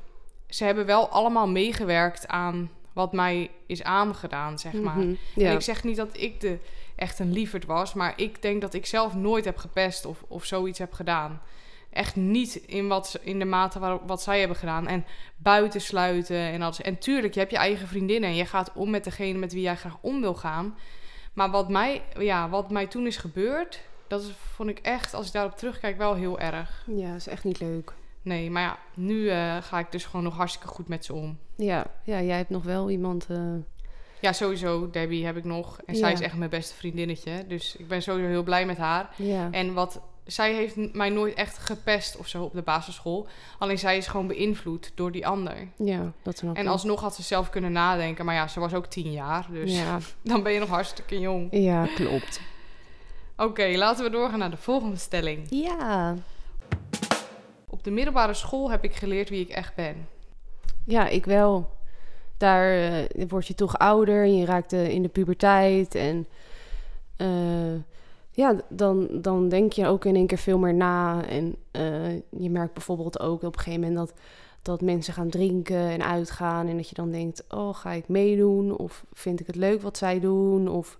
Speaker 2: ze hebben wel allemaal meegewerkt aan wat mij is aangedaan, zeg maar.
Speaker 1: Mhm,
Speaker 2: En
Speaker 1: Ja.
Speaker 2: ik zeg niet dat ik de, echt een lieverd was, maar ik denk dat ik zelf nooit heb gepest of, of zoiets heb gedaan. Echt niet in, wat, in de mate waarop wat zij hebben gedaan. En buiten sluiten en alles. En tuurlijk, je hebt je eigen vriendinnen en je gaat om met degene met wie jij graag om wil gaan. Maar wat mij, ja, wat mij toen is gebeurd, dat is, vond ik echt, als ik daarop terugkijk, wel heel erg.
Speaker 1: ja, is echt niet leuk.
Speaker 2: Nee, maar ja, nu eh, ga ik dus gewoon nog hartstikke goed met ze om.
Speaker 1: Ja, ja jij hebt nog wel iemand. eh,
Speaker 2: Ja, sowieso. Debbie heb ik nog. En zij is echt mijn beste vriendinnetje. Dus ik ben sowieso heel blij met haar.
Speaker 1: ja.
Speaker 2: En wat zij heeft mij nooit echt gepest of zo op de basisschool. Alleen zij is gewoon beïnvloed door die ander.
Speaker 1: ja, dat snap
Speaker 2: En
Speaker 1: ik.
Speaker 2: alsnog had ze zelf kunnen nadenken. Maar ja, ze was ook tien jaar. Dus
Speaker 1: Ja,
Speaker 2: dan ben je nog hartstikke jong.
Speaker 1: ja, klopt.
Speaker 2: Oké, laten we doorgaan naar de volgende stelling.
Speaker 1: Ja.
Speaker 2: De middelbare school heb ik geleerd wie ik echt ben.
Speaker 1: Ja, ik wel. Daar eh, word je toch ouder en je raakt eh, in de puberteit. En eh, ja, dan, dan denk je ook in één keer veel meer na. En je merkt bijvoorbeeld ook op een gegeven moment dat, dat mensen gaan drinken en uitgaan. En dat je dan denkt, oh, ga ik meedoen? Of vind ik het leuk wat zij doen? Of...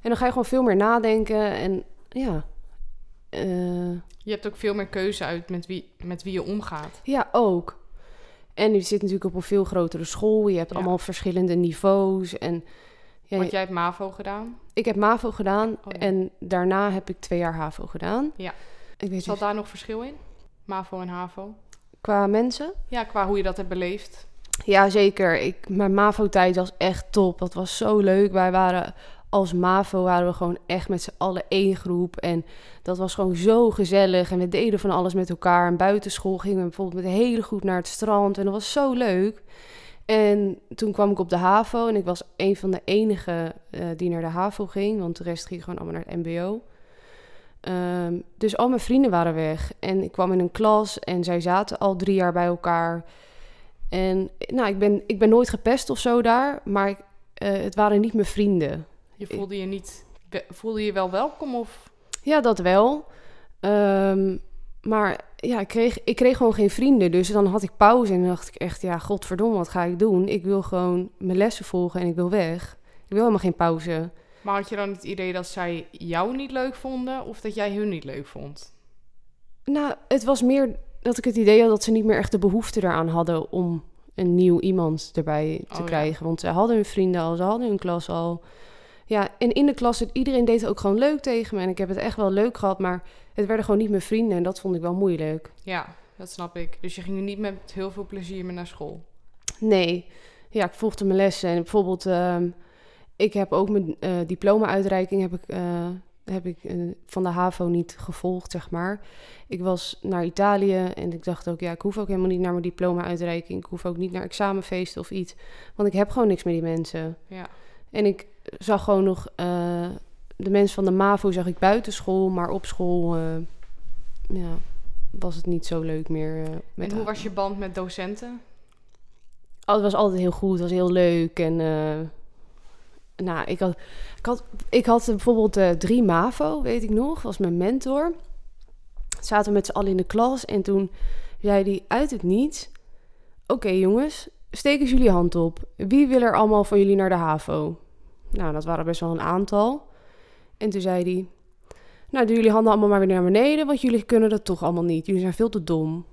Speaker 1: En dan ga je gewoon veel meer nadenken. En ja, eh,
Speaker 2: Je hebt ook veel meer keuze uit met wie, met wie je omgaat.
Speaker 1: ja, ook. En je zit natuurlijk op een veel grotere school. Je hebt
Speaker 2: Ja.
Speaker 1: allemaal verschillende niveaus. En ja,
Speaker 2: Want jij hebt MAVO gedaan.
Speaker 1: ik heb MAVO gedaan
Speaker 2: Oh ja.
Speaker 1: en daarna heb ik twee jaar HAVO gedaan.
Speaker 2: Ja.
Speaker 1: Ik weet
Speaker 2: Zat daar nog verschil in? MAVO en HAVO?
Speaker 1: qua mensen?
Speaker 2: Ja, qua hoe je dat hebt beleefd.
Speaker 1: Ja, zeker. Ik, mijn MAVO-tijd was echt top. Dat was zo leuk. Wij waren als MAVO waren we gewoon echt met z'n allen één groep. En dat was gewoon zo gezellig. En we deden van alles met elkaar. En buitenschool gingen we bijvoorbeeld met hele groep naar het strand. En dat was zo leuk. En toen kwam ik op de HAVO. En ik was een van de enigen eh, die naar de HAVO ging. Want de rest ging gewoon allemaal naar het MBO. Ehm, dus al mijn vrienden waren weg. En ik kwam in een klas en zij zaten al drie jaar bij elkaar. En nou, ik ben, ik ben nooit gepest of zo daar. Maar eh, het waren niet mijn vrienden.
Speaker 2: Je voelde je niet... Voelde je wel welkom of...
Speaker 1: Ja, dat wel. Ehm, maar ja, ik kreeg, ik kreeg gewoon geen vrienden. Dus dan had ik pauze en dan dacht ik echt... Ja, godverdomme, wat ga ik doen? Ik wil gewoon mijn lessen volgen en ik wil weg. Ik wil helemaal geen pauze.
Speaker 2: Maar had je dan het idee dat zij jou niet leuk vonden of dat jij hun niet leuk vond?
Speaker 1: Nou, het was meer dat ik het idee had dat ze niet meer echt de behoefte eraan hadden om een nieuw iemand erbij te
Speaker 2: Oh, ja.
Speaker 1: krijgen. Want ze hadden hun vrienden al, ze hadden hun klas al. Ja, en in de klas, iedereen deed ook gewoon leuk tegen me. En ik heb het echt wel leuk gehad, maar het werden gewoon niet mijn vrienden. En dat vond ik wel moeilijk.
Speaker 2: Ja, dat snap ik. Dus je ging er niet met heel veel plezier meer naar school.
Speaker 1: Nee, ja, ik volgde mijn lessen. En bijvoorbeeld, ehm, ik heb ook mijn eh, diploma-uitreiking heb ik, eh, heb ik eh, van de HAVO niet gevolgd, zeg maar. Ik was naar Italië en ik dacht ook, ja, ik hoef ook helemaal niet naar mijn diploma-uitreiking. Ik hoef ook niet naar examenfeesten of iets. Want ik heb gewoon niks met die mensen.
Speaker 2: Ja.
Speaker 1: En ik zag gewoon nog eh, de mensen van de MAVO zag ik buiten school, maar op school eh, ja, was het niet zo leuk meer. eh, met
Speaker 2: En hoe was je band met docenten?
Speaker 1: Oh, het was altijd heel goed, het was heel leuk. En nou, ik had, ik had, ik had bijvoorbeeld drie MAVO, weet ik nog, was mijn mentor. Zaten we met z'n allen in de klas en toen zei hij uit het niets... Oké jongens, steek eens jullie hand op. Wie wil er allemaal van jullie naar de HAVO? Nou, dat waren best wel een aantal. En toen zei hij... Nou, doe jullie handen allemaal maar weer naar beneden, want jullie kunnen dat toch allemaal niet. Jullie zijn veel te dom.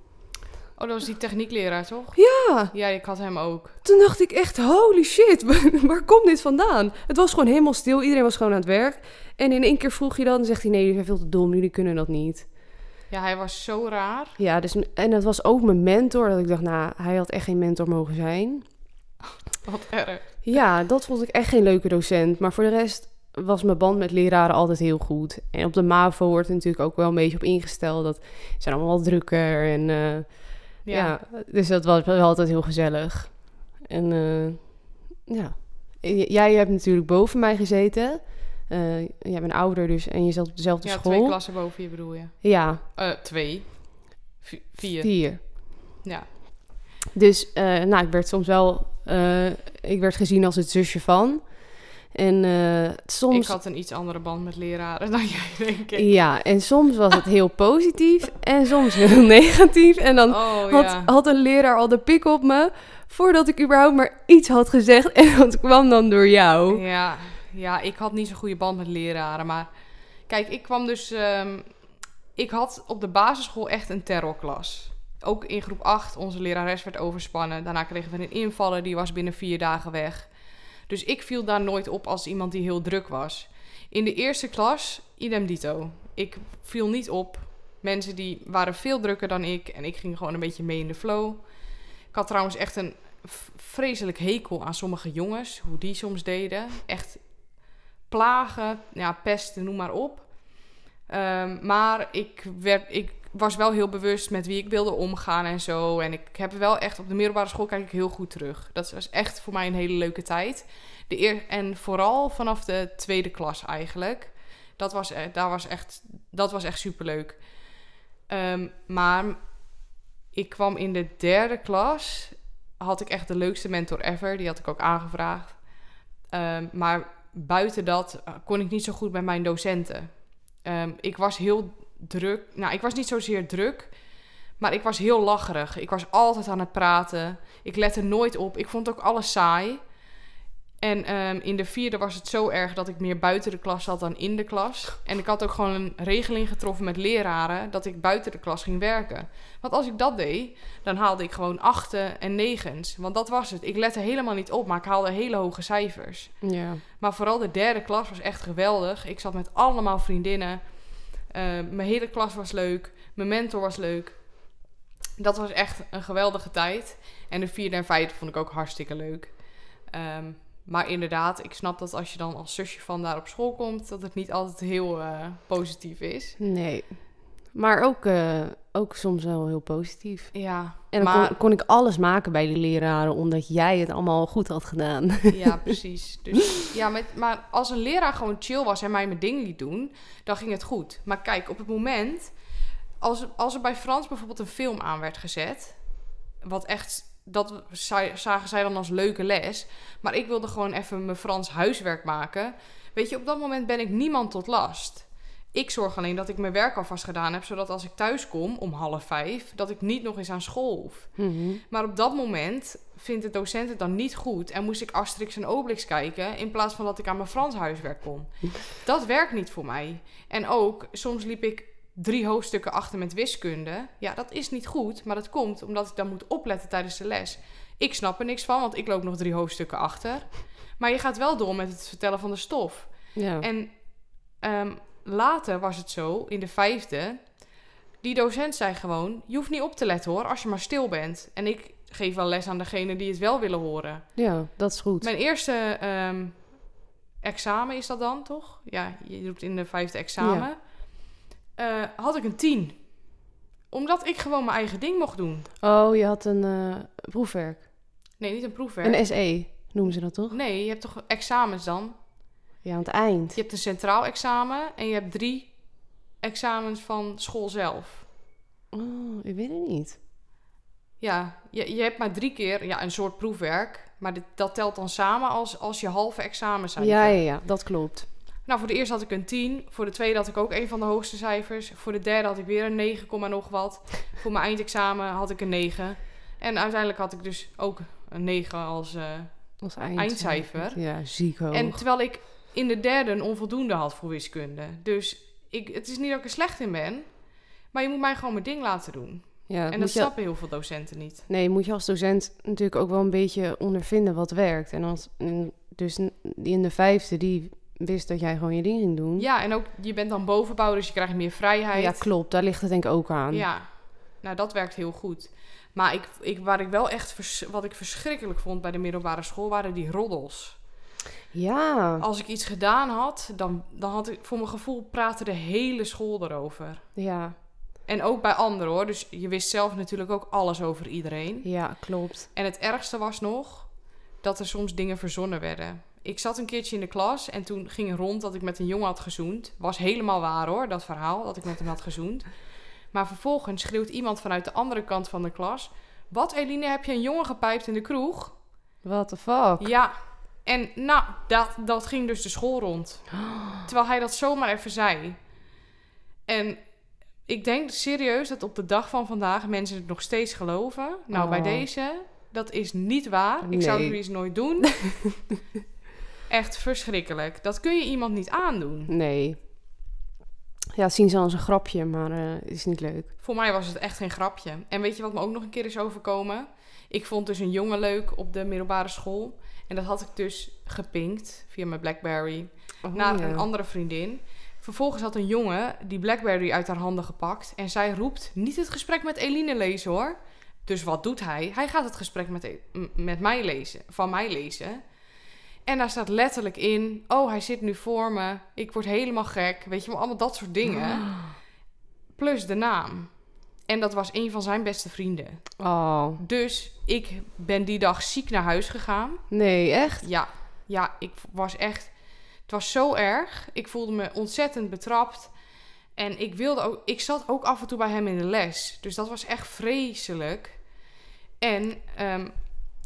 Speaker 2: Oh, dat was die techniekleraar, toch?
Speaker 1: Ja,
Speaker 2: Ja, ik had hem ook.
Speaker 1: Toen dacht ik echt, holy shit, waar, waar komt dit vandaan? Het was gewoon helemaal stil, iedereen was gewoon aan het werk. En in één keer vroeg je dan, zegt hij, nee, jullie zijn veel te dom, jullie kunnen dat niet.
Speaker 2: Ja, hij was zo raar.
Speaker 1: Ja, dus, en dat was ook mijn mentor, dat ik dacht, nou, hij had echt geen mentor mogen zijn.
Speaker 2: Wat erg.
Speaker 1: Ja, dat vond ik echt geen leuke docent. Maar voor de rest was mijn band met leraren altijd heel goed. En op de MAVO wordt er natuurlijk ook wel een beetje op ingesteld. Dat zijn allemaal wat drukker en... eh,
Speaker 2: Ja.
Speaker 1: Ja. dus dat was wel altijd heel gezellig. En eh, ja, jij hebt natuurlijk boven mij gezeten. Eh, jij bent ouder dus en je zat op dezelfde
Speaker 2: Ja,
Speaker 1: school.
Speaker 2: twee klassen boven je bedoel je.
Speaker 1: Ja,
Speaker 2: twee. V- vier.
Speaker 1: vier.
Speaker 2: Ja.
Speaker 1: Dus eh, nou, ik werd soms wel, eh, ik werd gezien als het zusje van. En eh, soms,
Speaker 2: Ik had een iets andere band met leraren dan jij, denk ik.
Speaker 1: ja, en soms was het heel positief en soms heel negatief. En dan
Speaker 2: Oh,
Speaker 1: had,
Speaker 2: ja.
Speaker 1: had een leraar al de pik op me voordat ik überhaupt maar iets had gezegd. En dat kwam dan door jou.
Speaker 2: Ja, ja, ik had niet zo'n goede band met leraren. Maar kijk, ik kwam dus. ehm, ik had op de basisschool echt een terrorklas. Ook in groep 8, onze lerares werd overspannen. Daarna kregen we een invaller, die was binnen vier dagen weg. Dus ik viel daar nooit op als iemand die heel druk was. In de eerste klas, idem dito. Ik viel niet op. Mensen die waren veel drukker dan ik. En ik ging gewoon een beetje mee in de flow. Ik had trouwens echt een vreselijk hekel aan sommige jongens. Hoe die soms deden. Echt plagen, ja, pesten, noem maar op. Ehm, maar ik, werd, ik was wel heel bewust met wie ik wilde omgaan en zo. En ik heb wel echt op de middelbare school kijk ik heel goed terug. Dat was echt voor mij een hele leuke tijd. De en vooral vanaf de tweede klas eigenlijk. Dat was, e- daar was echt, dat was echt superleuk. Ehm, maar ik kwam in de derde klas. Had ik echt de leukste mentor ever. Die had ik ook aangevraagd. Ehm, maar buiten dat eh, kon ik niet zo goed met mijn docenten. Ehm, ik was heel druk. Nou, ik was niet zozeer druk. Maar ik was heel lacherig. Ik was altijd aan het praten. Ik lette nooit op. Ik vond ook alles saai. En ehm, in de vierde was het zo erg dat ik meer buiten de klas zat dan in de klas. En ik had ook gewoon een regeling getroffen met leraren dat ik buiten de klas ging werken. Want als ik dat deed, dan haalde ik gewoon achten en negens. Want dat was het. Ik lette helemaal niet op, maar ik haalde hele hoge cijfers.
Speaker 1: Ja.
Speaker 2: Maar vooral de derde klas was echt geweldig. Ik zat met allemaal vriendinnen. Eh, mijn hele klas was leuk. Mijn mentor was leuk. dat was echt een geweldige tijd. En de vierde en vijfde vond ik ook hartstikke leuk. Ehm, maar inderdaad, ik snap dat als je dan als zusje van daar op school komt, dat het niet altijd heel eh, positief is.
Speaker 1: Nee. Maar ook, eh, ook soms wel heel positief.
Speaker 2: Ja,
Speaker 1: En dan
Speaker 2: maar,
Speaker 1: kon, kon ik alles maken bij die leraren, omdat jij het allemaal goed had gedaan.
Speaker 2: ja, precies. Dus, ja, met, maar als een leraar gewoon chill was en mij mijn ding liet doen, dan ging het goed. Maar kijk, op het moment, als, als er bij Frans bijvoorbeeld een film aan werd gezet, wat echt, dat za- zagen zij dan als leuke les, maar ik wilde gewoon even mijn Frans huiswerk maken. Weet je, op dat moment ben ik niemand tot last. Ik zorg alleen dat ik mijn werk alvast gedaan heb, zodat als ik thuis kom om half vijf, dat ik niet nog eens aan school hoef.
Speaker 1: Mhm.
Speaker 2: Maar op dat moment vindt de docent het dan niet goed en moest ik Asterix en Obelix kijken in plaats van dat ik aan mijn Frans huiswerk kon. Dat werkt niet voor mij. En ook, soms liep ik drie hoofdstukken achter met wiskunde. Ja, dat is niet goed, maar dat komt omdat ik dan moet opletten tijdens de les. Ik snap er niks van, want ik loop nog drie hoofdstukken achter. Maar je gaat wel door met het vertellen van de stof.
Speaker 1: Ja.
Speaker 2: En ehm, later was het zo, in de vijfde, die docent zei gewoon: Je hoeft niet op te letten hoor, als je maar stil bent. En ik geef wel les aan degene die het wel willen horen.
Speaker 1: ja, dat is goed.
Speaker 2: Mijn eerste ehm, examen is dat dan toch? Ja, je doet in de vijfde examen. Eh, had ik een tien. Omdat ik gewoon mijn eigen ding mocht doen.
Speaker 1: Oh, je had een eh, proefwerk.
Speaker 2: Nee, niet een proefwerk.
Speaker 1: Een SE noemen ze dat toch?
Speaker 2: Nee, je hebt toch examens dan?
Speaker 1: Ja, aan het eind.
Speaker 2: Je hebt een centraal examen en je hebt drie examens van school zelf.
Speaker 1: Oh, ik weet het niet.
Speaker 2: Ja, je, je hebt maar drie keer ja, een soort proefwerk. Maar dit, dat telt dan samen als, als je halve examencijfer.
Speaker 1: Ja, ja, ja, dat klopt.
Speaker 2: Nou, voor de eerste had ik een 10. Voor de tweede had ik ook een van de hoogste cijfers. Voor de derde had ik weer een 9, komma nog wat. voor mijn eindexamen had ik een 9. En uiteindelijk had ik dus ook een 9 als... eh,
Speaker 1: Als eind,
Speaker 2: Eindcijfer.
Speaker 1: Ja, ziek hoog.
Speaker 2: En terwijl ik in de derde een onvoldoende had voor wiskunde. Dus ik, het is niet dat ik er slecht in ben. Maar je moet mij gewoon mijn ding laten doen.
Speaker 1: ja,
Speaker 2: en dat snappen heel veel docenten niet.
Speaker 1: Nee, moet je als docent natuurlijk ook wel een beetje ondervinden wat werkt. En als, dus in de vijfde, die wist dat jij gewoon je ding ging doen.
Speaker 2: Ja, en ook je bent dan bovenbouw, dus je krijgt meer vrijheid.
Speaker 1: Ja, klopt. Daar ligt het denk ik ook aan.
Speaker 2: Ja, nou dat werkt heel goed. Maar ik, ik, waar ik wel echt vers- wat ik verschrikkelijk vond bij de middelbare school waren die roddels.
Speaker 1: Ja,
Speaker 2: Als ik iets gedaan had, dan, dan had ik voor mijn gevoel praatte de hele school erover.
Speaker 1: ja,
Speaker 2: En ook bij anderen hoor. Dus je wist zelf natuurlijk ook alles over iedereen.
Speaker 1: ja, klopt.
Speaker 2: En het ergste was nog dat er soms dingen verzonnen werden. Ik zat een keertje in de klas en toen ging rond dat ik met een jongen had gezoend. Was helemaal waar hoor, dat verhaal, dat ik met hem had gezoend. Maar vervolgens schreeuwt iemand vanuit de andere kant van de klas... Wat, Eline, heb je een jongen gepijpt in de kroeg?
Speaker 1: What the fuck?
Speaker 2: Ja, en nou, dat, dat ging dus de school rond. Terwijl hij dat zomaar even zei. En ik denk serieus dat op de dag van vandaag mensen het nog steeds geloven. Nou, bij
Speaker 1: Oh.
Speaker 2: deze, dat is niet waar. Ik zou
Speaker 1: Nee.
Speaker 2: zoiets nooit doen. Echt verschrikkelijk. Dat kun je iemand niet aandoen.
Speaker 1: Nee. Ja, zien ze als een grapje, maar eh is niet leuk.
Speaker 2: Voor mij was het echt geen grapje. En weet je wat me ook nog een keer is overkomen? Ik vond dus een jongen leuk op de middelbare school. En dat had ik dus gepinkt via mijn Blackberry
Speaker 1: Oh,
Speaker 2: naar
Speaker 1: ja.
Speaker 2: een andere vriendin. Vervolgens had een jongen die Blackberry uit haar handen gepakt. En zij roept niet het gesprek met Eline lezen hoor. Dus wat doet hij? Hij gaat het gesprek met, E- met mij lezen, van mij lezen. En daar staat letterlijk in: Oh, hij zit nu voor me. Ik word helemaal gek. Weet je wel, allemaal dat soort dingen. Plus de naam. En dat was een van zijn beste vrienden.
Speaker 1: Oh,
Speaker 2: Dus ik ben die dag ziek naar huis gegaan.
Speaker 1: nee, echt?
Speaker 2: Ja, ja, ik was echt. Het was zo erg. Ik voelde me ontzettend betrapt. En ik wilde ook. Ik zat ook af en toe bij hem in de les. Dus dat was echt vreselijk. En ehm,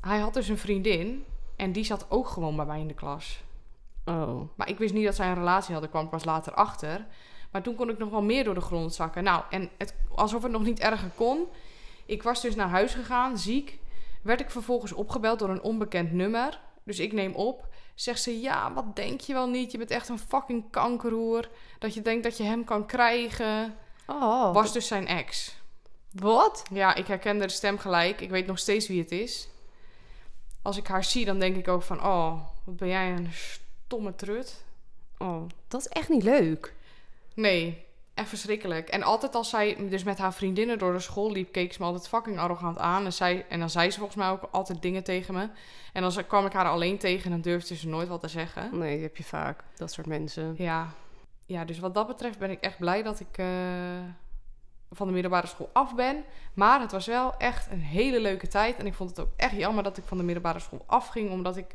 Speaker 2: hij had dus een vriendin. En die zat ook gewoon bij mij in de klas.
Speaker 1: Oh,
Speaker 2: Maar ik wist niet dat zij een relatie hadden. kwam pas later achter. Maar toen kon ik nog wel meer door de grond zakken. Nou, en het, alsof het nog niet erger kon. Ik was dus naar huis gegaan, ziek. Werd ik vervolgens opgebeld door een onbekend nummer. Dus ik neem op. Zegt ze, ja, wat denk je wel niet? Je bent echt een fucking kankerhoer. Dat je denkt dat je hem kan krijgen.
Speaker 1: oh.
Speaker 2: Was dus zijn ex.
Speaker 1: Wat?
Speaker 2: Ja, ik herkende de stem gelijk. Ik weet nog steeds wie het is. Als ik haar zie, dan denk ik ook van... Oh, wat ben jij een stomme trut.
Speaker 1: Oh, dat is echt niet leuk.
Speaker 2: Nee. Echt verschrikkelijk. En altijd als zij dus met haar vriendinnen door de school liep, keek ze me altijd fucking arrogant aan. En, zij, en dan zei ze volgens mij ook altijd dingen tegen me. En dan kwam ik haar alleen tegen en dan durfde ze nooit wat te zeggen.
Speaker 1: Nee, die heb je vaak. Dat soort mensen.
Speaker 2: Ja, ja dus wat dat betreft ben ik echt blij dat ik eh, van de middelbare school af ben. Maar het was wel echt een hele leuke tijd. En ik vond het ook echt jammer dat ik van de middelbare school afging, omdat ik...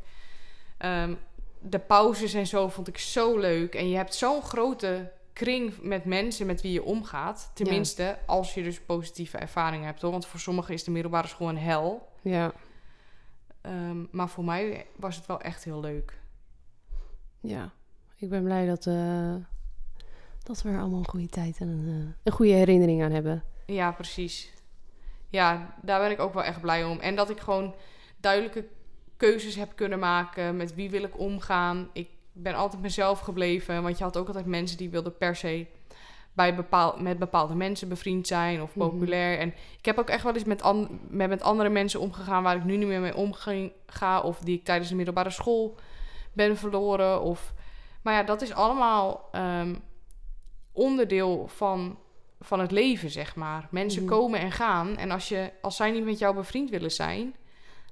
Speaker 2: ehm, de pauzes en zo vond ik zo leuk. En je hebt zo'n grote kring met mensen met wie je omgaat. Tenminste, als je dus positieve ervaringen hebt. Hoor. Want voor sommigen is de middelbare school een hel.
Speaker 1: Ja,
Speaker 2: Ehm, maar voor mij was het wel echt heel leuk.
Speaker 1: ja. Ik ben blij dat, eh, dat we er allemaal een goede tijd en een, eh, een goede herinnering aan hebben.
Speaker 2: Ja, precies. Ja, daar ben ik ook wel echt blij om. En dat ik gewoon duidelijke keuzes heb kunnen maken. Met wie wil ik omgaan. Ik ben altijd mezelf gebleven. Want je had ook altijd mensen die wilden per se bij bepaal, met bepaalde mensen bevriend zijn of
Speaker 1: Mhm.
Speaker 2: populair. En ik heb ook echt wel eens met, an, met, met andere mensen omgegaan waar ik nu niet meer mee omging ga. Of die ik tijdens de middelbare school ben verloren. Of, maar ja, dat is allemaal ehm, onderdeel van, van het leven, zeg maar. Mensen
Speaker 1: Mhm.
Speaker 2: komen en gaan. En als, je, als zij niet met jou bevriend willen zijn,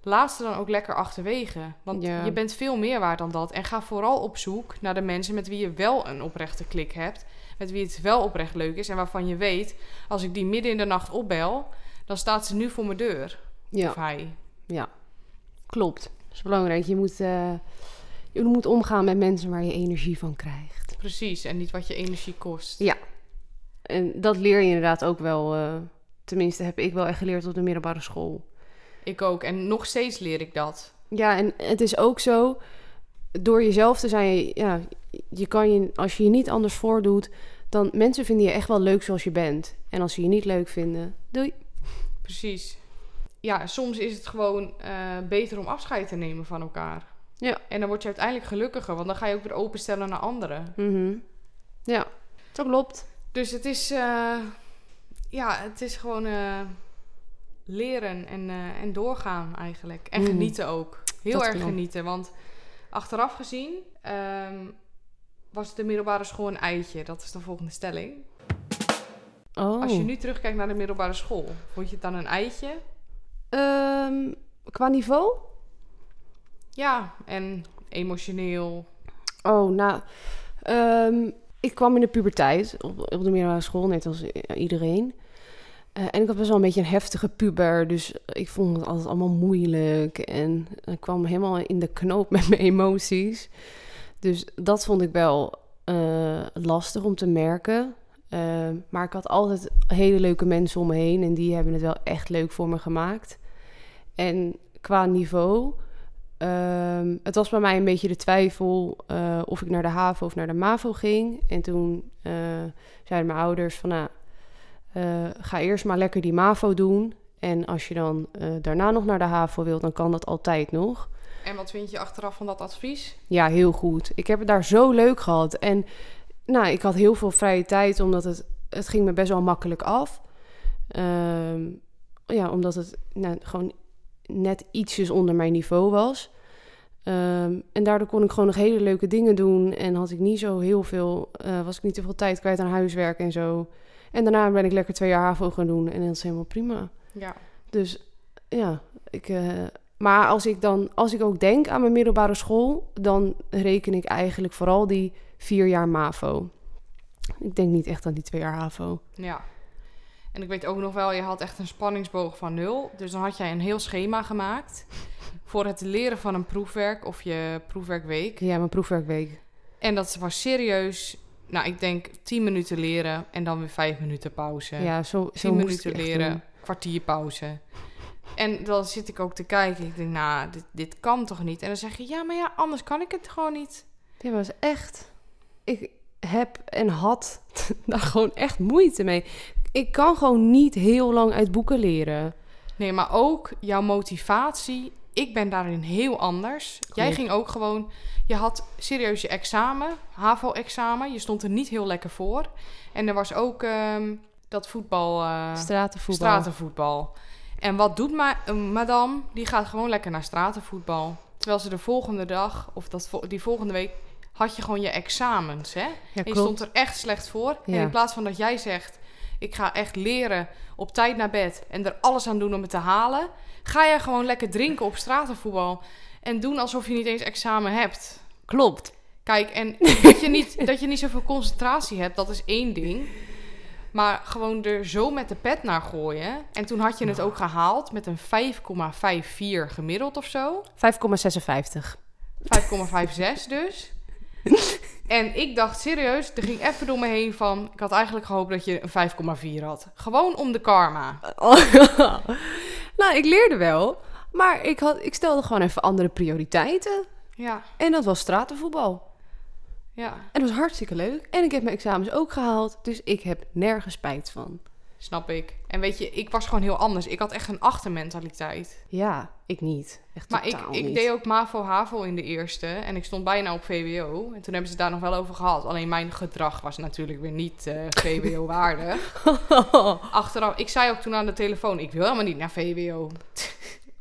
Speaker 2: laat ze dan ook lekker achterwege. Want
Speaker 1: Ja.
Speaker 2: je bent veel meer waard dan dat. En ga vooral op zoek naar de mensen met wie je wel een oprechte klik hebt. Met wie het wel oprecht leuk is. En waarvan je weet, als ik die midden in de nacht opbel, dan staat ze nu voor mijn deur. Of
Speaker 1: Ja,
Speaker 2: hij.
Speaker 1: ja. Klopt. Dat is belangrijk. Je moet, eh, je moet omgaan met mensen waar je energie van krijgt.
Speaker 2: Precies. En niet wat je energie kost.
Speaker 1: Ja. En dat leer je inderdaad ook wel. eh, tenminste, heb ik wel echt geleerd op de middelbare school.
Speaker 2: Ik ook. En nog steeds leer ik dat.
Speaker 1: Ja, en het is ook zo, door jezelf te zijn, ja, je kan je, als je je niet anders voordoet, dan mensen vinden je echt wel leuk zoals je bent. En als ze je niet leuk vinden, doei.
Speaker 2: Precies. Ja, soms is het gewoon eh, beter om afscheid te nemen van elkaar.
Speaker 1: Ja.
Speaker 2: En dan word je uiteindelijk gelukkiger, want dan ga je ook weer openstellen naar anderen.
Speaker 1: Mhm. Ja, dat klopt.
Speaker 2: Dus het is, eh, ja, het is gewoon eh, leren en, eh, en doorgaan eigenlijk. En
Speaker 1: Mhm.
Speaker 2: genieten ook. Heel
Speaker 1: Dat
Speaker 2: erg genieten, want achteraf gezien ehm, was de middelbare school een eitje. Dat is de volgende stelling.
Speaker 1: Oh.
Speaker 2: Als je nu terugkijkt naar de middelbare school, vond je het dan een eitje?
Speaker 1: Ehm, qua niveau?
Speaker 2: Ja, en emotioneel.
Speaker 1: Oh, nou, ehm, ik kwam in de puberteit op, op de middelbare school, net als i- iedereen. Eh, en ik had best wel een beetje een heftige puber, dus ik vond het altijd allemaal moeilijk. En ik kwam helemaal in de knoop met mijn emoties. Dus dat vond ik wel eh, lastig om te merken. Ehm, maar ik had altijd hele leuke mensen om me heen en die hebben het wel echt leuk voor me gemaakt. En qua niveau, Ehm, het was bij mij een beetje de twijfel eh, of ik naar de HAVO of naar de MAVO ging. En toen eh, zeiden mijn ouders van, nou, eh, ga eerst maar lekker die MAVO doen. En als je dan eh, daarna nog naar de HAVO wilt, dan kan dat altijd nog.
Speaker 2: En wat vind je achteraf van dat advies?
Speaker 1: Ja, heel goed. Ik heb het daar zo leuk gehad. En nou, ik had heel veel vrije tijd, omdat het, het ging me best wel makkelijk af. Ehm, ja, omdat het nou, gewoon net ietsjes onder mijn niveau was. Ehm, en daardoor kon ik gewoon nog hele leuke dingen doen. En had ik niet zo heel veel, eh, was ik niet te veel tijd kwijt aan huiswerk en zo. En daarna ben ik lekker twee jaar HAVO gaan doen. En dat is helemaal prima.
Speaker 2: Ja.
Speaker 1: Dus ja, ik, eh, maar als ik dan, als ik ook denk aan mijn middelbare school, dan reken ik eigenlijk vooral die vier jaar MAVO. Ik denk niet echt aan die twee jaar HAVO.
Speaker 2: Ja. En ik weet ook nog wel, je had echt een spanningsboog van nul. Dus dan had jij een heel schema gemaakt voor het leren van een proefwerk of je proefwerkweek.
Speaker 1: Ja, mijn proefwerkweek.
Speaker 2: En dat was serieus, nou ik denk 10 minuten leren en dan weer 5 minuten pauze.
Speaker 1: Ja, zo, zo
Speaker 2: 10
Speaker 1: moest
Speaker 2: minuten leren, kwartier pauze. En dan zit ik ook te kijken. Ik denk, nou, dit, dit kan toch niet? En dan zeg je, ja, maar ja, anders kan ik het gewoon niet.
Speaker 1: Ja, is echt... Ik heb en had daar gewoon echt moeite mee. Ik kan gewoon niet heel lang uit boeken leren.
Speaker 2: Nee, maar ook jouw motivatie. Ik ben daarin heel anders. Jij ging ook gewoon... Je had serieus je examen, HAVO-examen. Je stond er niet heel lekker voor. En er was ook ehm, dat voetbal... eh,
Speaker 1: Stratenvoetbal.
Speaker 2: stratenvoetbal. En wat doet ma eh, madame? Die gaat gewoon lekker naar stratenvoetbal. Terwijl ze de volgende dag, of dat vo- die volgende week, had je gewoon je examens, hè?
Speaker 1: Ja,
Speaker 2: en je stond er echt slecht voor. En in plaats van dat jij zegt, ik ga echt leren op tijd naar bed en er alles aan doen om het te halen, ga jij gewoon lekker drinken op stratenvoetbal en doen alsof je niet eens examen hebt.
Speaker 1: Klopt.
Speaker 2: Kijk, en dat je, niet, dat je niet zoveel concentratie hebt, dat is één ding. Maar gewoon er zo met de pet naar gooien. En toen had je het ook gehaald met een 5,54 gemiddeld of zo.
Speaker 1: 5,56.
Speaker 2: 5,56 dus. En ik dacht serieus, er ging even door me heen van... Ik had eigenlijk gehoopt dat je een 5,4 had. Gewoon om de karma.
Speaker 1: nou, ik leerde wel. Maar ik, had, ik stelde gewoon even andere prioriteiten.
Speaker 2: Ja,
Speaker 1: En dat was stratenvoetbal.
Speaker 2: ja,
Speaker 1: En dat was hartstikke leuk. En ik heb mijn examens ook gehaald. Dus ik heb nergens spijt van.
Speaker 2: Snap ik. En weet je, ik was gewoon heel anders. Ik had echt een achtermentaliteit.
Speaker 1: Ja, ik niet. Echt
Speaker 2: Maar ik, ik
Speaker 1: niet.
Speaker 2: deed ook MAVO-HAVO in de eerste. En ik stond bijna op VWO. En toen hebben ze het daar nog wel over gehad. Alleen mijn gedrag was natuurlijk weer niet eh, VWO-waardig. Achteraf, ik zei ook toen aan de telefoon... Ik wil helemaal niet naar VWO.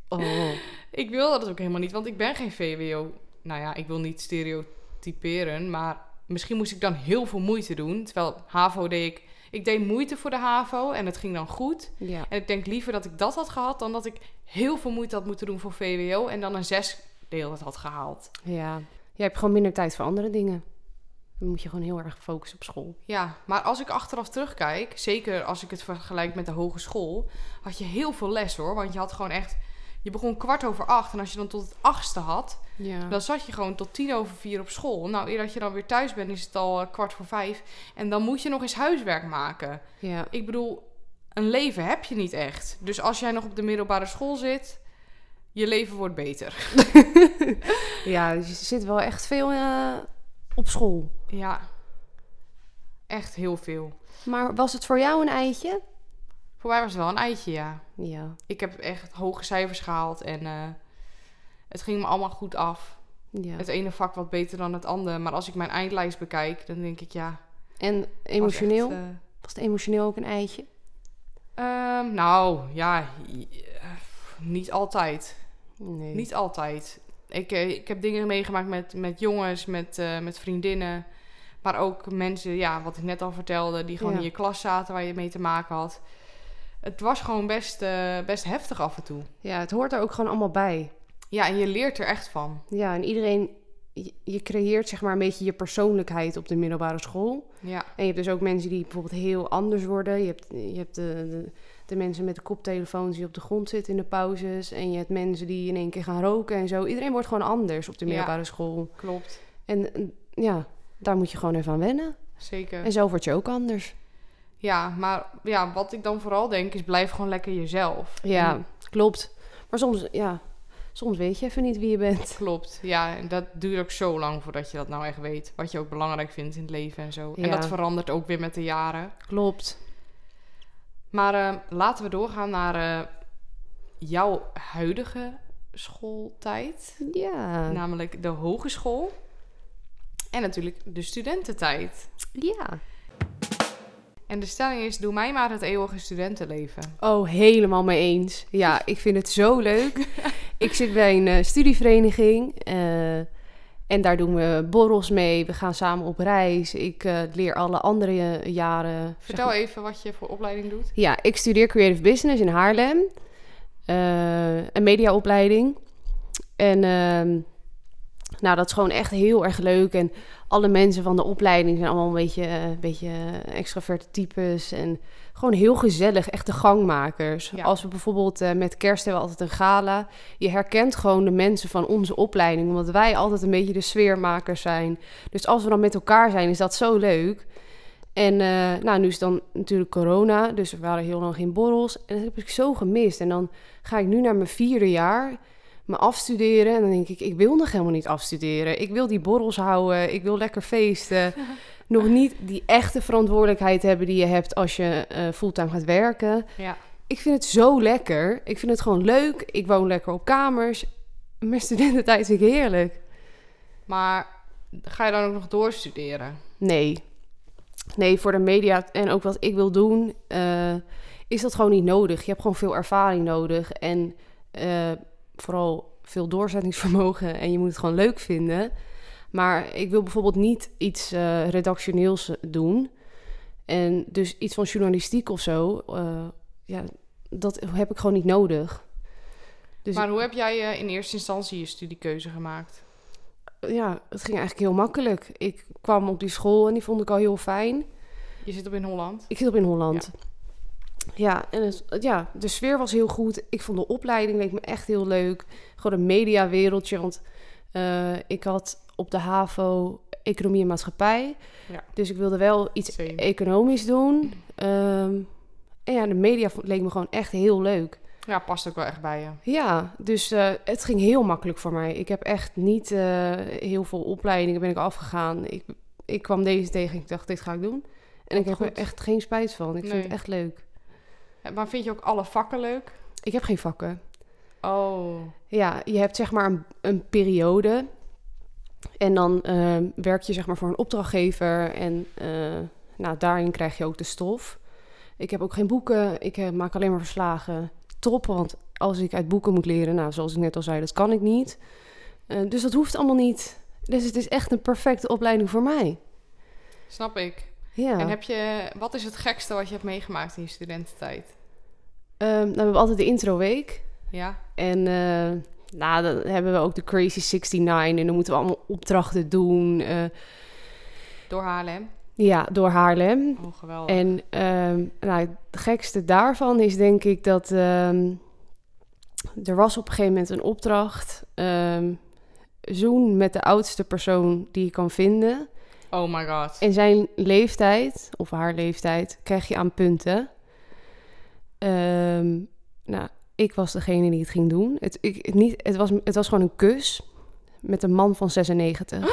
Speaker 1: Oh.
Speaker 2: Ik wil dat ook helemaal niet, want ik ben geen VWO. Nou ja, ik wil niet stereotyperen, maar misschien moest ik dan heel veel moeite doen. Terwijl HAVO deed ik... Ik deed moeite voor de HAVO en het ging dan goed.
Speaker 1: Ja.
Speaker 2: En ik denk liever dat ik dat had gehad... dan dat ik heel veel moeite had moeten doen voor VWO... en dan een zes deel het had gehaald.
Speaker 1: ja. Je hebt gewoon minder tijd voor andere dingen. Dan moet je gewoon heel erg focussen op school.
Speaker 2: Ja, maar als ik achteraf terugkijk... zeker als ik het vergelijk met de hogeschool... had je heel veel les hoor. Want je had gewoon echt... Je begon kwart over acht en als je dan tot het achtste had...
Speaker 1: Ja.
Speaker 2: Dan zat je gewoon tot tien over vier op school. Nou, eer dat je dan weer thuis bent, is het al eh, kwart voor vijf. En dan moet je nog eens huiswerk maken.
Speaker 1: ja.
Speaker 2: Ik bedoel, een leven heb je niet echt. Dus als jij nog op de middelbare school zit, je leven wordt beter.
Speaker 1: ja, dus je zit wel echt veel eh, op school.
Speaker 2: Ja, echt heel veel.
Speaker 1: Maar was het voor jou een eitje?
Speaker 2: Voor mij was het wel een eitje, ja.
Speaker 1: Ja.
Speaker 2: Ik heb echt hoge cijfers gehaald en eh, het ging me allemaal goed af.
Speaker 1: ja.
Speaker 2: Het ene vak wat beter dan het andere. Maar als ik mijn eindlijst bekijk, dan denk ik ja.
Speaker 1: En
Speaker 2: was
Speaker 1: emotioneel?
Speaker 2: echt, eh,
Speaker 1: Was het emotioneel ook een eitje?
Speaker 2: Ehm, nou, ja, eh, niet altijd.
Speaker 1: Nee.
Speaker 2: Niet altijd. Ik, eh, ik heb dingen meegemaakt met, met jongens, met, met vriendinnen. Maar ook mensen, ja, wat ik net al vertelde, die gewoon
Speaker 1: Ja.
Speaker 2: in je klas zaten waar je mee te maken had. Het was gewoon best, best heftig af en toe.
Speaker 1: Ja, het hoort er ook gewoon allemaal bij.
Speaker 2: Ja, en je leert er echt van.
Speaker 1: Ja, en iedereen... Je, creëert zeg maar een beetje je persoonlijkheid op de middelbare school.
Speaker 2: Ja,
Speaker 1: En je hebt dus ook mensen die bijvoorbeeld heel anders worden. Je hebt, je hebt de, de, de mensen met de koptelefoons die op de grond zitten in de pauzes. En je hebt mensen die in één keer gaan roken en zo. Iedereen wordt gewoon anders op de
Speaker 2: Ja.
Speaker 1: middelbare school.
Speaker 2: klopt.
Speaker 1: En en, ja, daar moet je gewoon even aan wennen.
Speaker 2: Zeker.
Speaker 1: En zo word je ook anders.
Speaker 2: Ja, maar ja, wat ik dan vooral denk is blijf gewoon lekker jezelf.
Speaker 1: Ja,
Speaker 2: En-
Speaker 1: klopt. Maar soms, ja, soms weet je even niet wie je bent.
Speaker 2: Klopt, ja. En dat duurt ook zo lang voordat je dat nou echt weet. Wat je ook belangrijk vindt in het leven en zo. En dat verandert ook weer met de jaren.
Speaker 1: Klopt.
Speaker 2: Maar eh, laten we doorgaan naar eh, jouw huidige schooltijd.
Speaker 1: Ja.
Speaker 2: Namelijk de hogeschool. En natuurlijk de studententijd.
Speaker 1: Ja.
Speaker 2: En de stelling is, doe mij maar het eeuwige studentenleven.
Speaker 1: Oh, helemaal mee eens. Ja, ik vind het zo leuk. ik zit bij een eh, studievereniging. eh, en daar doen we borrels mee. We gaan samen op reis. Ik eh, leer alle andere jaren. zeg
Speaker 2: Vertel even wat je voor opleiding doet.
Speaker 1: Ja, ik studeer Creative Business in Haarlem. Een mediaopleiding. En ehm, nou, dat is gewoon echt heel erg leuk. En alle mensen van de opleiding zijn allemaal een beetje, een beetje extraverte types. En gewoon heel gezellig, echt de gangmakers.
Speaker 2: Ja.
Speaker 1: Als we bijvoorbeeld eh, met kerst hebben we altijd een gala. Je herkent gewoon de mensen van onze opleiding. Omdat wij altijd een beetje de sfeermakers zijn. Dus als we dan met elkaar zijn, is dat zo leuk. En eh, nou, nu is dan natuurlijk corona, dus er waren heel lang geen borrels. En dat heb ik zo gemist. En dan ga ik nu naar mijn vierde jaar, me afstuderen. En dan denk ik, ik wil nog helemaal niet afstuderen. Ik wil die borrels houden, ik wil lekker feesten. nog niet die echte verantwoordelijkheid hebben die je hebt als je eh, fulltime gaat werken.
Speaker 2: Ja.
Speaker 1: Ik vind het zo lekker. Ik vind het gewoon leuk. Ik woon lekker op kamers. Mijn studententijd vind ik heerlijk.
Speaker 2: Maar ga je dan ook nog doorstuderen?
Speaker 1: Nee. Nee, voor de media en ook wat ik wil doen, eh, is dat gewoon niet nodig. Je hebt gewoon veel ervaring nodig en eh, vooral veel doorzettingsvermogen en je moet het gewoon leuk vinden. Maar ik wil bijvoorbeeld niet iets eh, redactioneels doen. En dus iets van journalistiek of zo. eh, ja, dat heb ik gewoon niet nodig. Dus
Speaker 2: Maar hoe heb jij eh, in eerste instantie je studiekeuze gemaakt?
Speaker 1: ja, het ging eigenlijk heel makkelijk. Ik kwam op die school en die vond ik al heel fijn.
Speaker 2: Je zit op in Holland.
Speaker 1: Ik zit op in Holland. Ja, en het, ja, de sfeer was heel goed. Ik vond de opleiding leek me echt heel leuk. Gewoon een mediawereldje. Want eh, ik had op de HAVO economie en maatschappij.
Speaker 2: Ja.
Speaker 1: Dus ik wilde wel iets
Speaker 2: Same.
Speaker 1: economisch doen. Ehm, en ja, de media leek me gewoon echt heel leuk.
Speaker 2: Ja, past ook wel echt bij je.
Speaker 1: Ja, dus eh, het ging heel makkelijk voor mij. Ik heb echt niet eh, heel veel opleidingen ben ik afgegaan. Ik, ik kwam deze tegen en ik dacht, dit ga ik doen. En ik heb er echt geen spijt van. Ik vind het echt leuk.
Speaker 2: Maar vind je ook alle vakken leuk?
Speaker 1: Ik heb geen vakken.
Speaker 2: Oh,
Speaker 1: Ja, je hebt zeg maar een, een periode. En dan ehm, werk je zeg maar voor een opdrachtgever. En eh, nou, daarin krijg je ook de stof. Ik heb ook geen boeken. Ik eh, maak alleen maar verslagen. Top, want als ik uit boeken moet leren... Nou, zoals ik net al zei, dat kan ik niet. Eh, dus dat hoeft allemaal niet. Dus het is echt een perfecte opleiding voor mij.
Speaker 2: snap ik.
Speaker 1: Ja.
Speaker 2: En heb je, wat is het gekste wat je hebt meegemaakt in je studententijd?
Speaker 1: Ehm, nou, we hebben altijd de introweek.
Speaker 2: Ja?
Speaker 1: En eh, nou, dan hebben we ook de Crazy 69. En dan moeten we allemaal opdrachten doen. eh,
Speaker 2: Door Haarlem?
Speaker 1: Ja, door Haarlem.
Speaker 2: Oh, geweldig.
Speaker 1: En ehm, nou, het gekste daarvan is denk ik dat ehm, er was op een gegeven moment een opdracht. ehm, zoen met de oudste persoon die je kan vinden.
Speaker 2: Oh my god.
Speaker 1: En zijn leeftijd, of haar leeftijd, krijg je aan punten. Nou, ik was degene die het ging doen. Het, ik, het niet, het, was, het was gewoon een kus met een man van 96.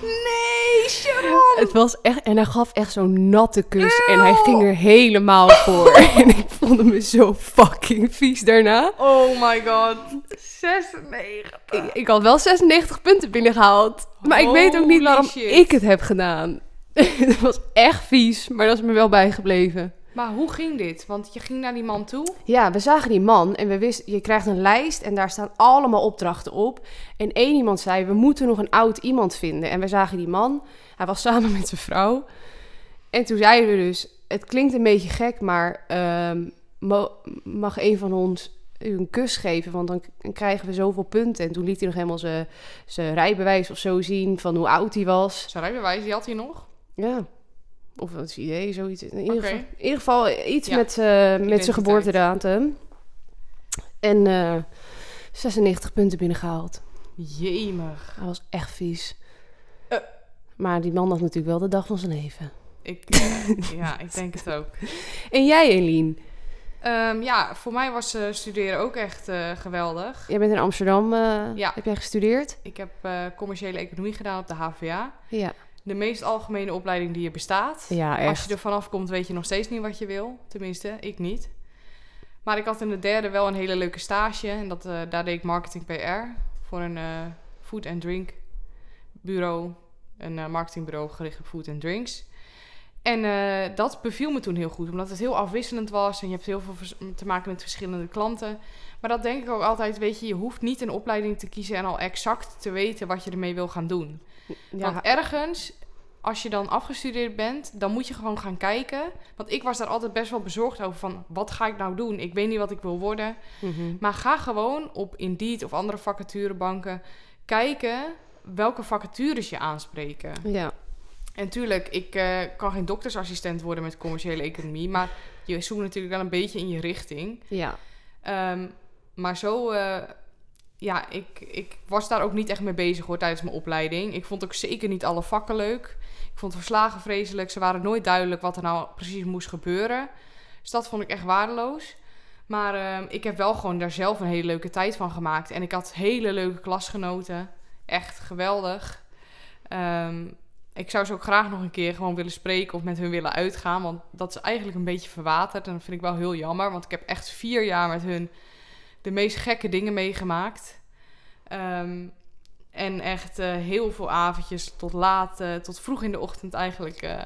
Speaker 2: Nee, Sharon!
Speaker 1: Het was echt, en hij gaf echt zo'n natte kus en hij ging er helemaal voor. en ik voelde me zo fucking vies daarna.
Speaker 2: Oh my god. 96.
Speaker 1: Ik, ik had wel 96 punten binnengehaald. Maar ik weet ook niet waarom
Speaker 2: shit.
Speaker 1: ik het heb gedaan. Het was echt vies, maar dat is me wel bijgebleven.
Speaker 2: Maar hoe ging dit? Want je ging naar die man toe.
Speaker 1: Ja, we zagen die man en we wisten, je krijgt een lijst en daar staan allemaal opdrachten op. En één iemand zei, we moeten nog een oud iemand vinden. En we zagen die man, hij was samen met zijn vrouw. En toen zeiden we dus, het klinkt een beetje gek, maar ehm, mag een van ons u een kus geven? Want dan, dan krijgen we zoveel punten. En toen liet hij nog helemaal zijn- zijn rijbewijs of zo zien van hoe oud hij was.
Speaker 2: Zijn rijbewijs, die had hij nog.
Speaker 1: Ja. Of het idee, zoiets. In ieder, geval, in ieder geval iets
Speaker 2: Ja.
Speaker 1: met, eh, met zijn geboortedatum. En eh 96 punten binnengehaald.
Speaker 2: Jemig.
Speaker 1: Hij was echt vies.
Speaker 2: Eh.
Speaker 1: Maar die man had natuurlijk wel de dag van zijn leven.
Speaker 2: Ik, eh, ja, ik denk het ook.
Speaker 1: En jij, Eline?
Speaker 2: Ehm, ja, voor mij was eh, studeren ook echt eh, geweldig.
Speaker 1: Jij bent in Amsterdam, eh,
Speaker 2: Ja.
Speaker 1: heb jij gestudeerd?
Speaker 2: Ik heb eh, commerciële economie gedaan op de HVA.
Speaker 1: Ja.
Speaker 2: De meest algemene opleiding die er bestaat.
Speaker 1: Ja,
Speaker 2: Als je er vanaf komt, weet je nog steeds niet wat je wil. Tenminste, ik niet. Maar ik had in de derde wel een hele leuke stage. En dat, eh, daar deed ik marketing PR. Voor een eh, food and drink bureau. Een eh, marketingbureau gericht op food and drinks. En eh, dat beviel me toen heel goed. Omdat het heel afwisselend was. En je hebt heel veel te maken met verschillende klanten. Maar dat denk ik ook altijd. Weet je, je hoeft niet een opleiding te kiezen. En al exact te weten wat je ermee wil gaan doen.
Speaker 1: Ja,
Speaker 2: Want ergens, als je dan afgestudeerd bent, dan moet je gewoon gaan kijken. Want ik was daar altijd best wel bezorgd over van, wat ga ik nou doen? Ik weet niet wat ik wil worden.
Speaker 1: mhm.
Speaker 2: Maar ga gewoon op Indeed of andere vacaturebanken kijken welke vacatures je aanspreken.
Speaker 1: ja.
Speaker 2: En tuurlijk, ik eh, kan geen doktersassistent worden met commerciële economie, maar je zoekt natuurlijk wel een beetje in je richting.
Speaker 1: ja.
Speaker 2: Ehm, maar zo, eh, ja, ik, ik was daar ook niet echt mee bezig hoor tijdens mijn opleiding. Ik vond ook zeker niet alle vakken leuk. Ik vond verslagen vreselijk. Ze waren nooit duidelijk wat er nou precies moest gebeuren. Dus dat vond ik echt waardeloos. Maar ehm, ik heb wel gewoon daar zelf een hele leuke tijd van gemaakt. En ik had hele leuke klasgenoten. Echt geweldig. Ehm, ik zou ze ook graag nog een keer gewoon willen spreken of met hun willen uitgaan. Want dat is eigenlijk een beetje verwaterd. En dat vind ik wel heel jammer. Want ik heb echt vier jaar met hun de meest gekke dingen meegemaakt. Ehm, en echt eh, heel veel avondjes tot laat, eh, tot vroeg in de ochtend eigenlijk eh,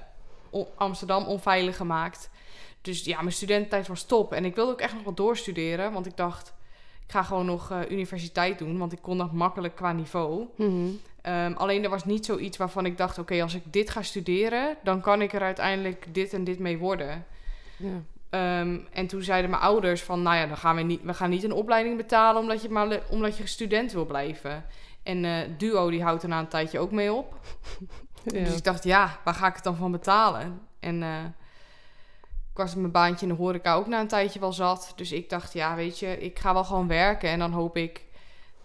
Speaker 2: Amsterdam onveilig gemaakt. Dus ja, mijn studententijd was top. En ik wilde ook echt nog wat doorstuderen. Want ik dacht, ik ga gewoon nog eh, universiteit doen, want ik kon dat makkelijk qua niveau.
Speaker 1: Mhm.
Speaker 2: Ehm, alleen er was niet zoiets waarvan ik dacht, oké, als ik dit ga studeren, dan kan ik er uiteindelijk dit en dit mee worden.
Speaker 1: Ja.
Speaker 2: Ehm, en toen zeiden mijn ouders van, nou ja, dan gaan we niet, we gaan niet een opleiding betalen omdat je, maar, omdat je student wil blijven. En eh, Duo die houdt er na een tijdje ook mee op.
Speaker 1: Ja.
Speaker 2: Dus ik dacht, ja, waar ga ik het dan van betalen? En eh, ik was mijn baantje in de horeca ook na een tijdje wel zat. Dus ik dacht, ja, weet je, ik ga wel gewoon werken. En dan hoop ik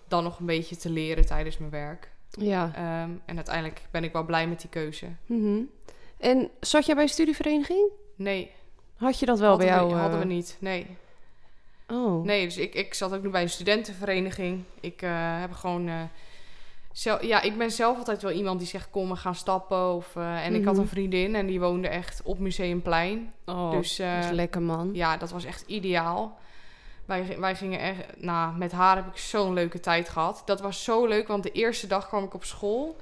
Speaker 2: dan nog een beetje te leren tijdens mijn werk.
Speaker 1: ja.
Speaker 2: Ehm, en uiteindelijk ben ik wel blij met die keuze.
Speaker 1: Mhm. En zat jij bij een studievereniging?
Speaker 2: Nee,
Speaker 1: Had je dat wel
Speaker 2: hadden,
Speaker 1: bij jou?
Speaker 2: we,
Speaker 1: eh?
Speaker 2: hadden we niet. Nee.
Speaker 1: Oh.
Speaker 2: Nee, dus ik, ik zat ook nu bij een studentenvereniging. Ik eh, heb gewoon. eh, ja, ik ben zelf altijd wel iemand die zegt: kom, we gaan stappen. Of, eh, en ik had
Speaker 1: Mhm.
Speaker 2: een vriendin en die woonde echt op Museumplein.
Speaker 1: Oh,
Speaker 2: dus eh,
Speaker 1: dat is lekker man.
Speaker 2: ja, dat was echt ideaal. Wij, wij gingen echt. Nou, met haar heb ik zo'n leuke tijd gehad. Dat was zo leuk, want de eerste dag kwam ik op school.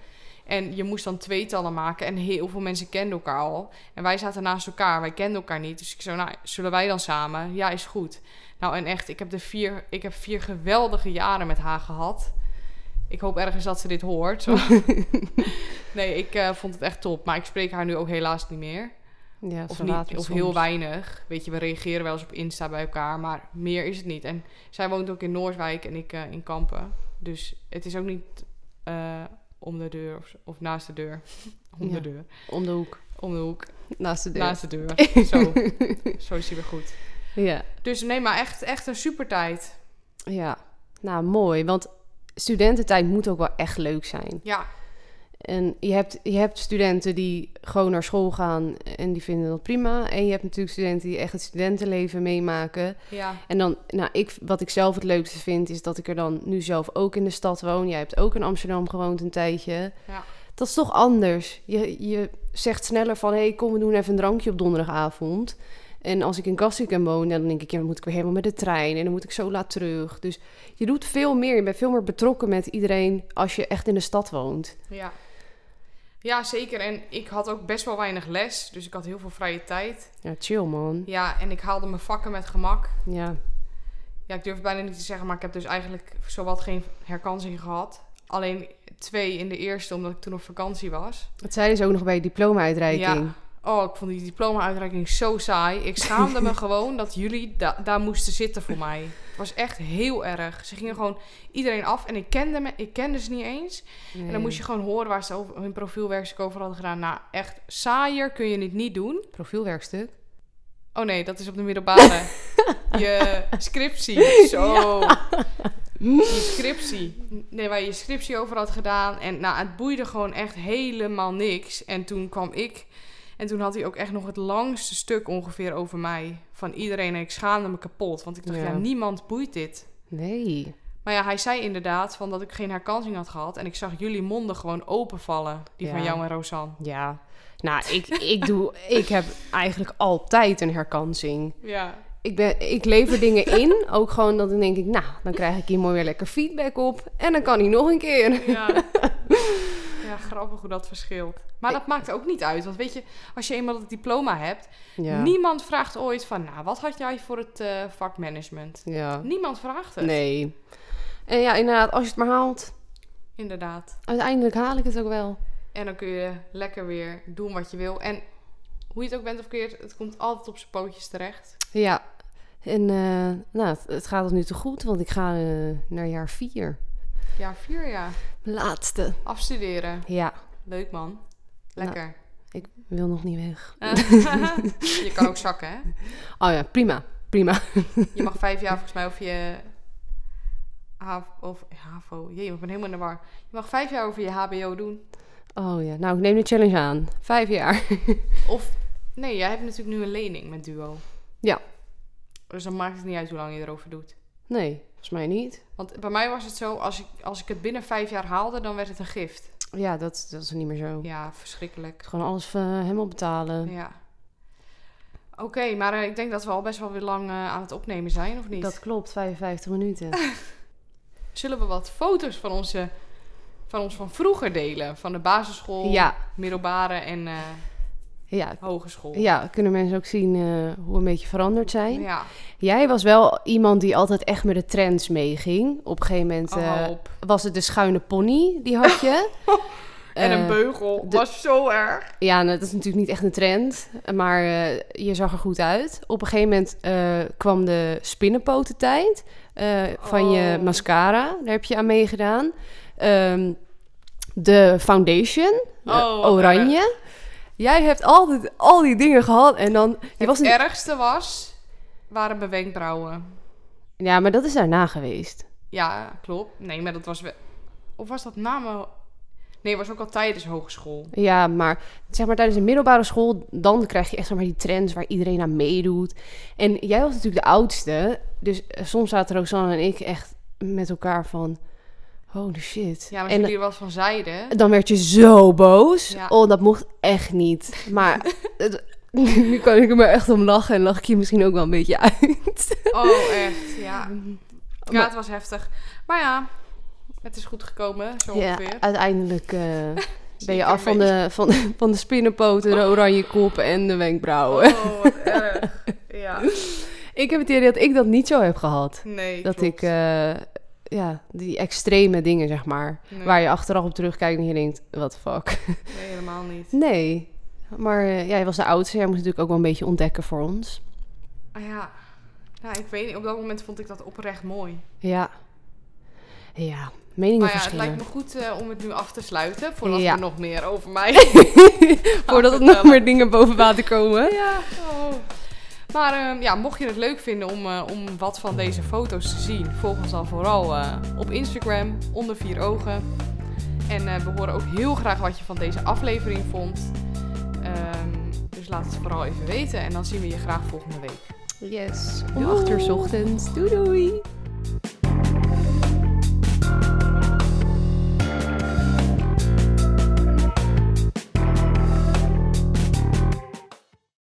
Speaker 2: En je moest dan tweetallen maken. En heel veel mensen kenden elkaar al. En wij zaten naast elkaar. Wij kenden elkaar niet. Dus ik zei, nou, zullen wij dan samen? Ja, is goed. Nou, en echt, ik heb, de vier, ik heb vier geweldige jaren met haar gehad. Ik hoop ergens dat ze dit hoort. Zo. nee, ik eh, vond het echt top. Maar ik spreek haar nu ook helaas niet meer.
Speaker 1: Ja,
Speaker 2: Of, niet, of heel weinig. Weet je, we reageren wel eens op Insta bij elkaar. Maar meer is het niet. En zij woont ook in Noordwijk en ik eh, in Kampen. Dus het is ook niet eh, om de deur of, of naast de deur. om
Speaker 1: Ja.
Speaker 2: de deur.
Speaker 1: Om de hoek.
Speaker 2: Om de hoek.
Speaker 1: Naast de deur.
Speaker 2: Naast de deur. Zo. Zo is hij weer goed.
Speaker 1: Ja.
Speaker 2: Dus nee, maar echt, echt een super tijd.
Speaker 1: ja. Nou, mooi. Want studententijd moet ook wel echt leuk zijn.
Speaker 2: Ja,
Speaker 1: En je hebt, je hebt studenten die gewoon naar school gaan en die vinden dat prima. En je hebt natuurlijk studenten die echt het studentenleven meemaken.
Speaker 2: ja,
Speaker 1: En dan, nou, ik, wat ik zelf het leukste vind, is dat ik er dan nu zelf ook in de stad woon. Jij hebt ook in Amsterdam gewoond een tijdje.
Speaker 2: Ja.
Speaker 1: Dat is toch anders. Je, je zegt sneller van, hé, hey, kom, we doen even een drankje op donderdagavond. En als ik in Kastrikum woon, dan denk ik, ja, dan moet ik weer helemaal met de trein. En dan moet ik zo laat terug. Dus je doet veel meer. Je bent veel meer betrokken met iedereen als je echt in de stad woont.
Speaker 2: ja. Ja, zeker. En ik had ook best wel weinig les. Dus ik had heel veel vrije tijd.
Speaker 1: Ja, chill man.
Speaker 2: Ja, en ik haalde mijn vakken met gemak.
Speaker 1: Ja,
Speaker 2: Ja, ik durf bijna niet te zeggen, maar ik heb dus eigenlijk zowat geen herkansing gehad. Alleen twee in de eerste, omdat ik toen op vakantie was.
Speaker 1: dat zeiden ze ook nog bij je diploma-uitreiking.
Speaker 2: Ja. Oh, ik vond die diploma-uitreiking zo saai. Ik schaamde me gewoon dat jullie da- daar moesten zitten voor mij. Het was echt heel erg. Ze gingen gewoon iedereen af en ik kende, me, ik kende ze niet eens. En dan moest je gewoon horen waar ze over, hun profielwerkstuk over hadden gedaan. Nou, echt saaier kun je het niet doen.
Speaker 1: Profielwerkstuk.
Speaker 2: Oh nee, dat is op de middelbare. je scriptie. Zo. Je scriptie. Nee, waar je je scriptie over had gedaan. En nou, het boeide gewoon echt helemaal niks. En toen kwam ik. En toen had hij ook echt nog het langste stuk ongeveer over mij. Van iedereen. En ik schaamde me kapot. Want ik dacht, ja,
Speaker 1: Ja.
Speaker 2: niemand boeit dit.
Speaker 1: Nee.
Speaker 2: Maar ja, hij zei inderdaad van dat ik geen herkansing had gehad. En ik zag jullie monden gewoon openvallen. Die van jou en Rosanne.
Speaker 1: Ja. Nou, ik, ik, doe, ik heb eigenlijk altijd een herkansing.
Speaker 2: Ja.
Speaker 1: Ik, ben, ik lever dingen in. Ook gewoon dat dan denk ik, nou, dan krijg ik hier mooi weer lekker feedback op. En dan kan hij nog een keer.
Speaker 2: Ja. ja, grappig hoe dat verschilt. Maar dat maakt ook niet uit. Want weet je, als je eenmaal het diploma hebt...
Speaker 1: Ja.
Speaker 2: Niemand vraagt ooit van... Nou, wat had jij voor het eh, vak management?
Speaker 1: ja.
Speaker 2: Niemand vraagt het.
Speaker 1: Nee. En ja, inderdaad, als je het maar haalt,
Speaker 2: Inderdaad.
Speaker 1: uiteindelijk haal ik het ook wel.
Speaker 2: En dan kun je lekker weer doen wat je wil. En hoe je het ook bent of keert... Het komt altijd op zijn pootjes terecht.
Speaker 1: Ja. En eh, nou, het, het gaat tot nu toe goed, want ik ga eh, naar jaar vier.
Speaker 2: Ja, vier jaar.
Speaker 1: Laatste.
Speaker 2: Afstuderen.
Speaker 1: Ja,
Speaker 2: Leuk man. Lekker.
Speaker 1: ik wil nog niet weg.
Speaker 2: je kan ook zakken, hè?
Speaker 1: Oh ja, prima. Prima.
Speaker 2: Je mag vijf jaar volgens mij over je... HAVO, of HAVO. Jee, ik ben helemaal in de war. Je mag vijf jaar over je HBO doen.
Speaker 1: Oh ja, nou, ik neem de challenge aan. Vijf jaar.
Speaker 2: Of, nee, jij hebt natuurlijk nu een lening met Duo.
Speaker 1: Ja.
Speaker 2: Dus dan maakt het niet uit hoe lang je erover doet.
Speaker 1: Nee, volgens mij niet.
Speaker 2: Want bij mij was het zo, als ik, als ik het binnen vijf jaar haalde, dan werd het een gift.
Speaker 1: Ja, dat, dat is niet meer zo.
Speaker 2: Ja, verschrikkelijk.
Speaker 1: Gewoon alles eh, helemaal betalen.
Speaker 2: Ja. Oké, maar eh, ik denk dat we al best wel weer lang eh, aan het opnemen zijn, of niet?
Speaker 1: Dat klopt, 55 minuten.
Speaker 2: Zullen we wat foto's van, onze, van ons van vroeger delen? Van de basisschool,
Speaker 1: ja,
Speaker 2: middelbare en... eh,
Speaker 1: Ja,
Speaker 2: hogeschool.
Speaker 1: ja, kunnen mensen ook zien eh, hoe we een beetje veranderd zijn.
Speaker 2: Ja.
Speaker 1: Jij was wel iemand die altijd echt met de trends meeging. Op een gegeven moment
Speaker 2: Oh,
Speaker 1: eh, was het de schuine pony, die had je.
Speaker 2: En een
Speaker 1: Eh,
Speaker 2: beugel
Speaker 1: de-
Speaker 2: was zo erg.
Speaker 1: Ja, nou, dat is natuurlijk niet echt een trend, maar eh, je zag er goed uit. Op een gegeven moment eh, kwam de spinnenpotentijd eh van je
Speaker 2: Oh.
Speaker 1: mascara. Daar heb je aan meegedaan. Ehm, de foundation, eh,
Speaker 2: Oh,
Speaker 1: oranje. Jij hebt altijd al die dingen gehad en dan... Je
Speaker 2: Het
Speaker 1: was
Speaker 2: ergste was, waren mijn wenkbrauwen.
Speaker 1: ja, maar dat is daarna geweest.
Speaker 2: Ja, klopt. Nee, maar dat was... we- Of was dat na mijn... Nee, was ook al tijdens hogeschool.
Speaker 1: Ja, maar zeg maar tijdens de middelbare school, dan krijg je echt zeg maar die trends waar iedereen aan meedoet. En jij was natuurlijk de oudste, dus soms zaten Rosanne en ik echt met elkaar van, holy shit.
Speaker 2: Ja, maar
Speaker 1: en
Speaker 2: jullie was van zijde.
Speaker 1: dan werd je zo boos.
Speaker 2: Ja.
Speaker 1: Oh, dat mocht echt niet. Maar het- nu kan ik er maar echt om lachen en lach ik je misschien ook wel een beetje uit.
Speaker 2: Oh, echt. Ja. Ja,
Speaker 1: Maar-
Speaker 2: het was heftig. Maar ja, het is goed gekomen, zo
Speaker 1: Ja,
Speaker 2: ongeveer.
Speaker 1: uiteindelijk eh, ben je af van de, van, van de spinnenpoten, de oranje kop en de wenkbrauwen.
Speaker 2: Oh, wat erg. Ja.
Speaker 1: Ik heb het idee dat ik dat niet zo heb gehad.
Speaker 2: Nee,
Speaker 1: Dat
Speaker 2: klopt.
Speaker 1: ik, eh, ja, die extreme dingen, zeg maar.
Speaker 2: Nee.
Speaker 1: Waar je achteraf op terugkijkt en je denkt, what the fuck.
Speaker 2: Nee, helemaal niet.
Speaker 1: Nee. Maar eh, jij was de oudste. Jij moest natuurlijk ook wel een beetje ontdekken voor ons.
Speaker 2: Ah ja. Nou, ik weet niet. Op dat moment vond ik dat oprecht mooi.
Speaker 1: Ja. Ja, meningen
Speaker 2: Maar ja, het lijkt me goed eh, om het nu af te sluiten. Voordat
Speaker 1: Ja.
Speaker 2: er nog meer over mij
Speaker 1: Voordat er nog meer dingen boven water komen.
Speaker 2: Ja, oh. Maar ehm, ja, mocht je het leuk vinden om, eh, om wat van deze foto's te zien, volg ons dan vooral eh, op Instagram, onder vier ogen. En eh, we horen ook heel graag wat je van deze aflevering vond. Ehm, dus laat het vooral even weten en dan zien we je graag volgende week.
Speaker 1: Yes. Om acht uur 's ochtends. Doei doei.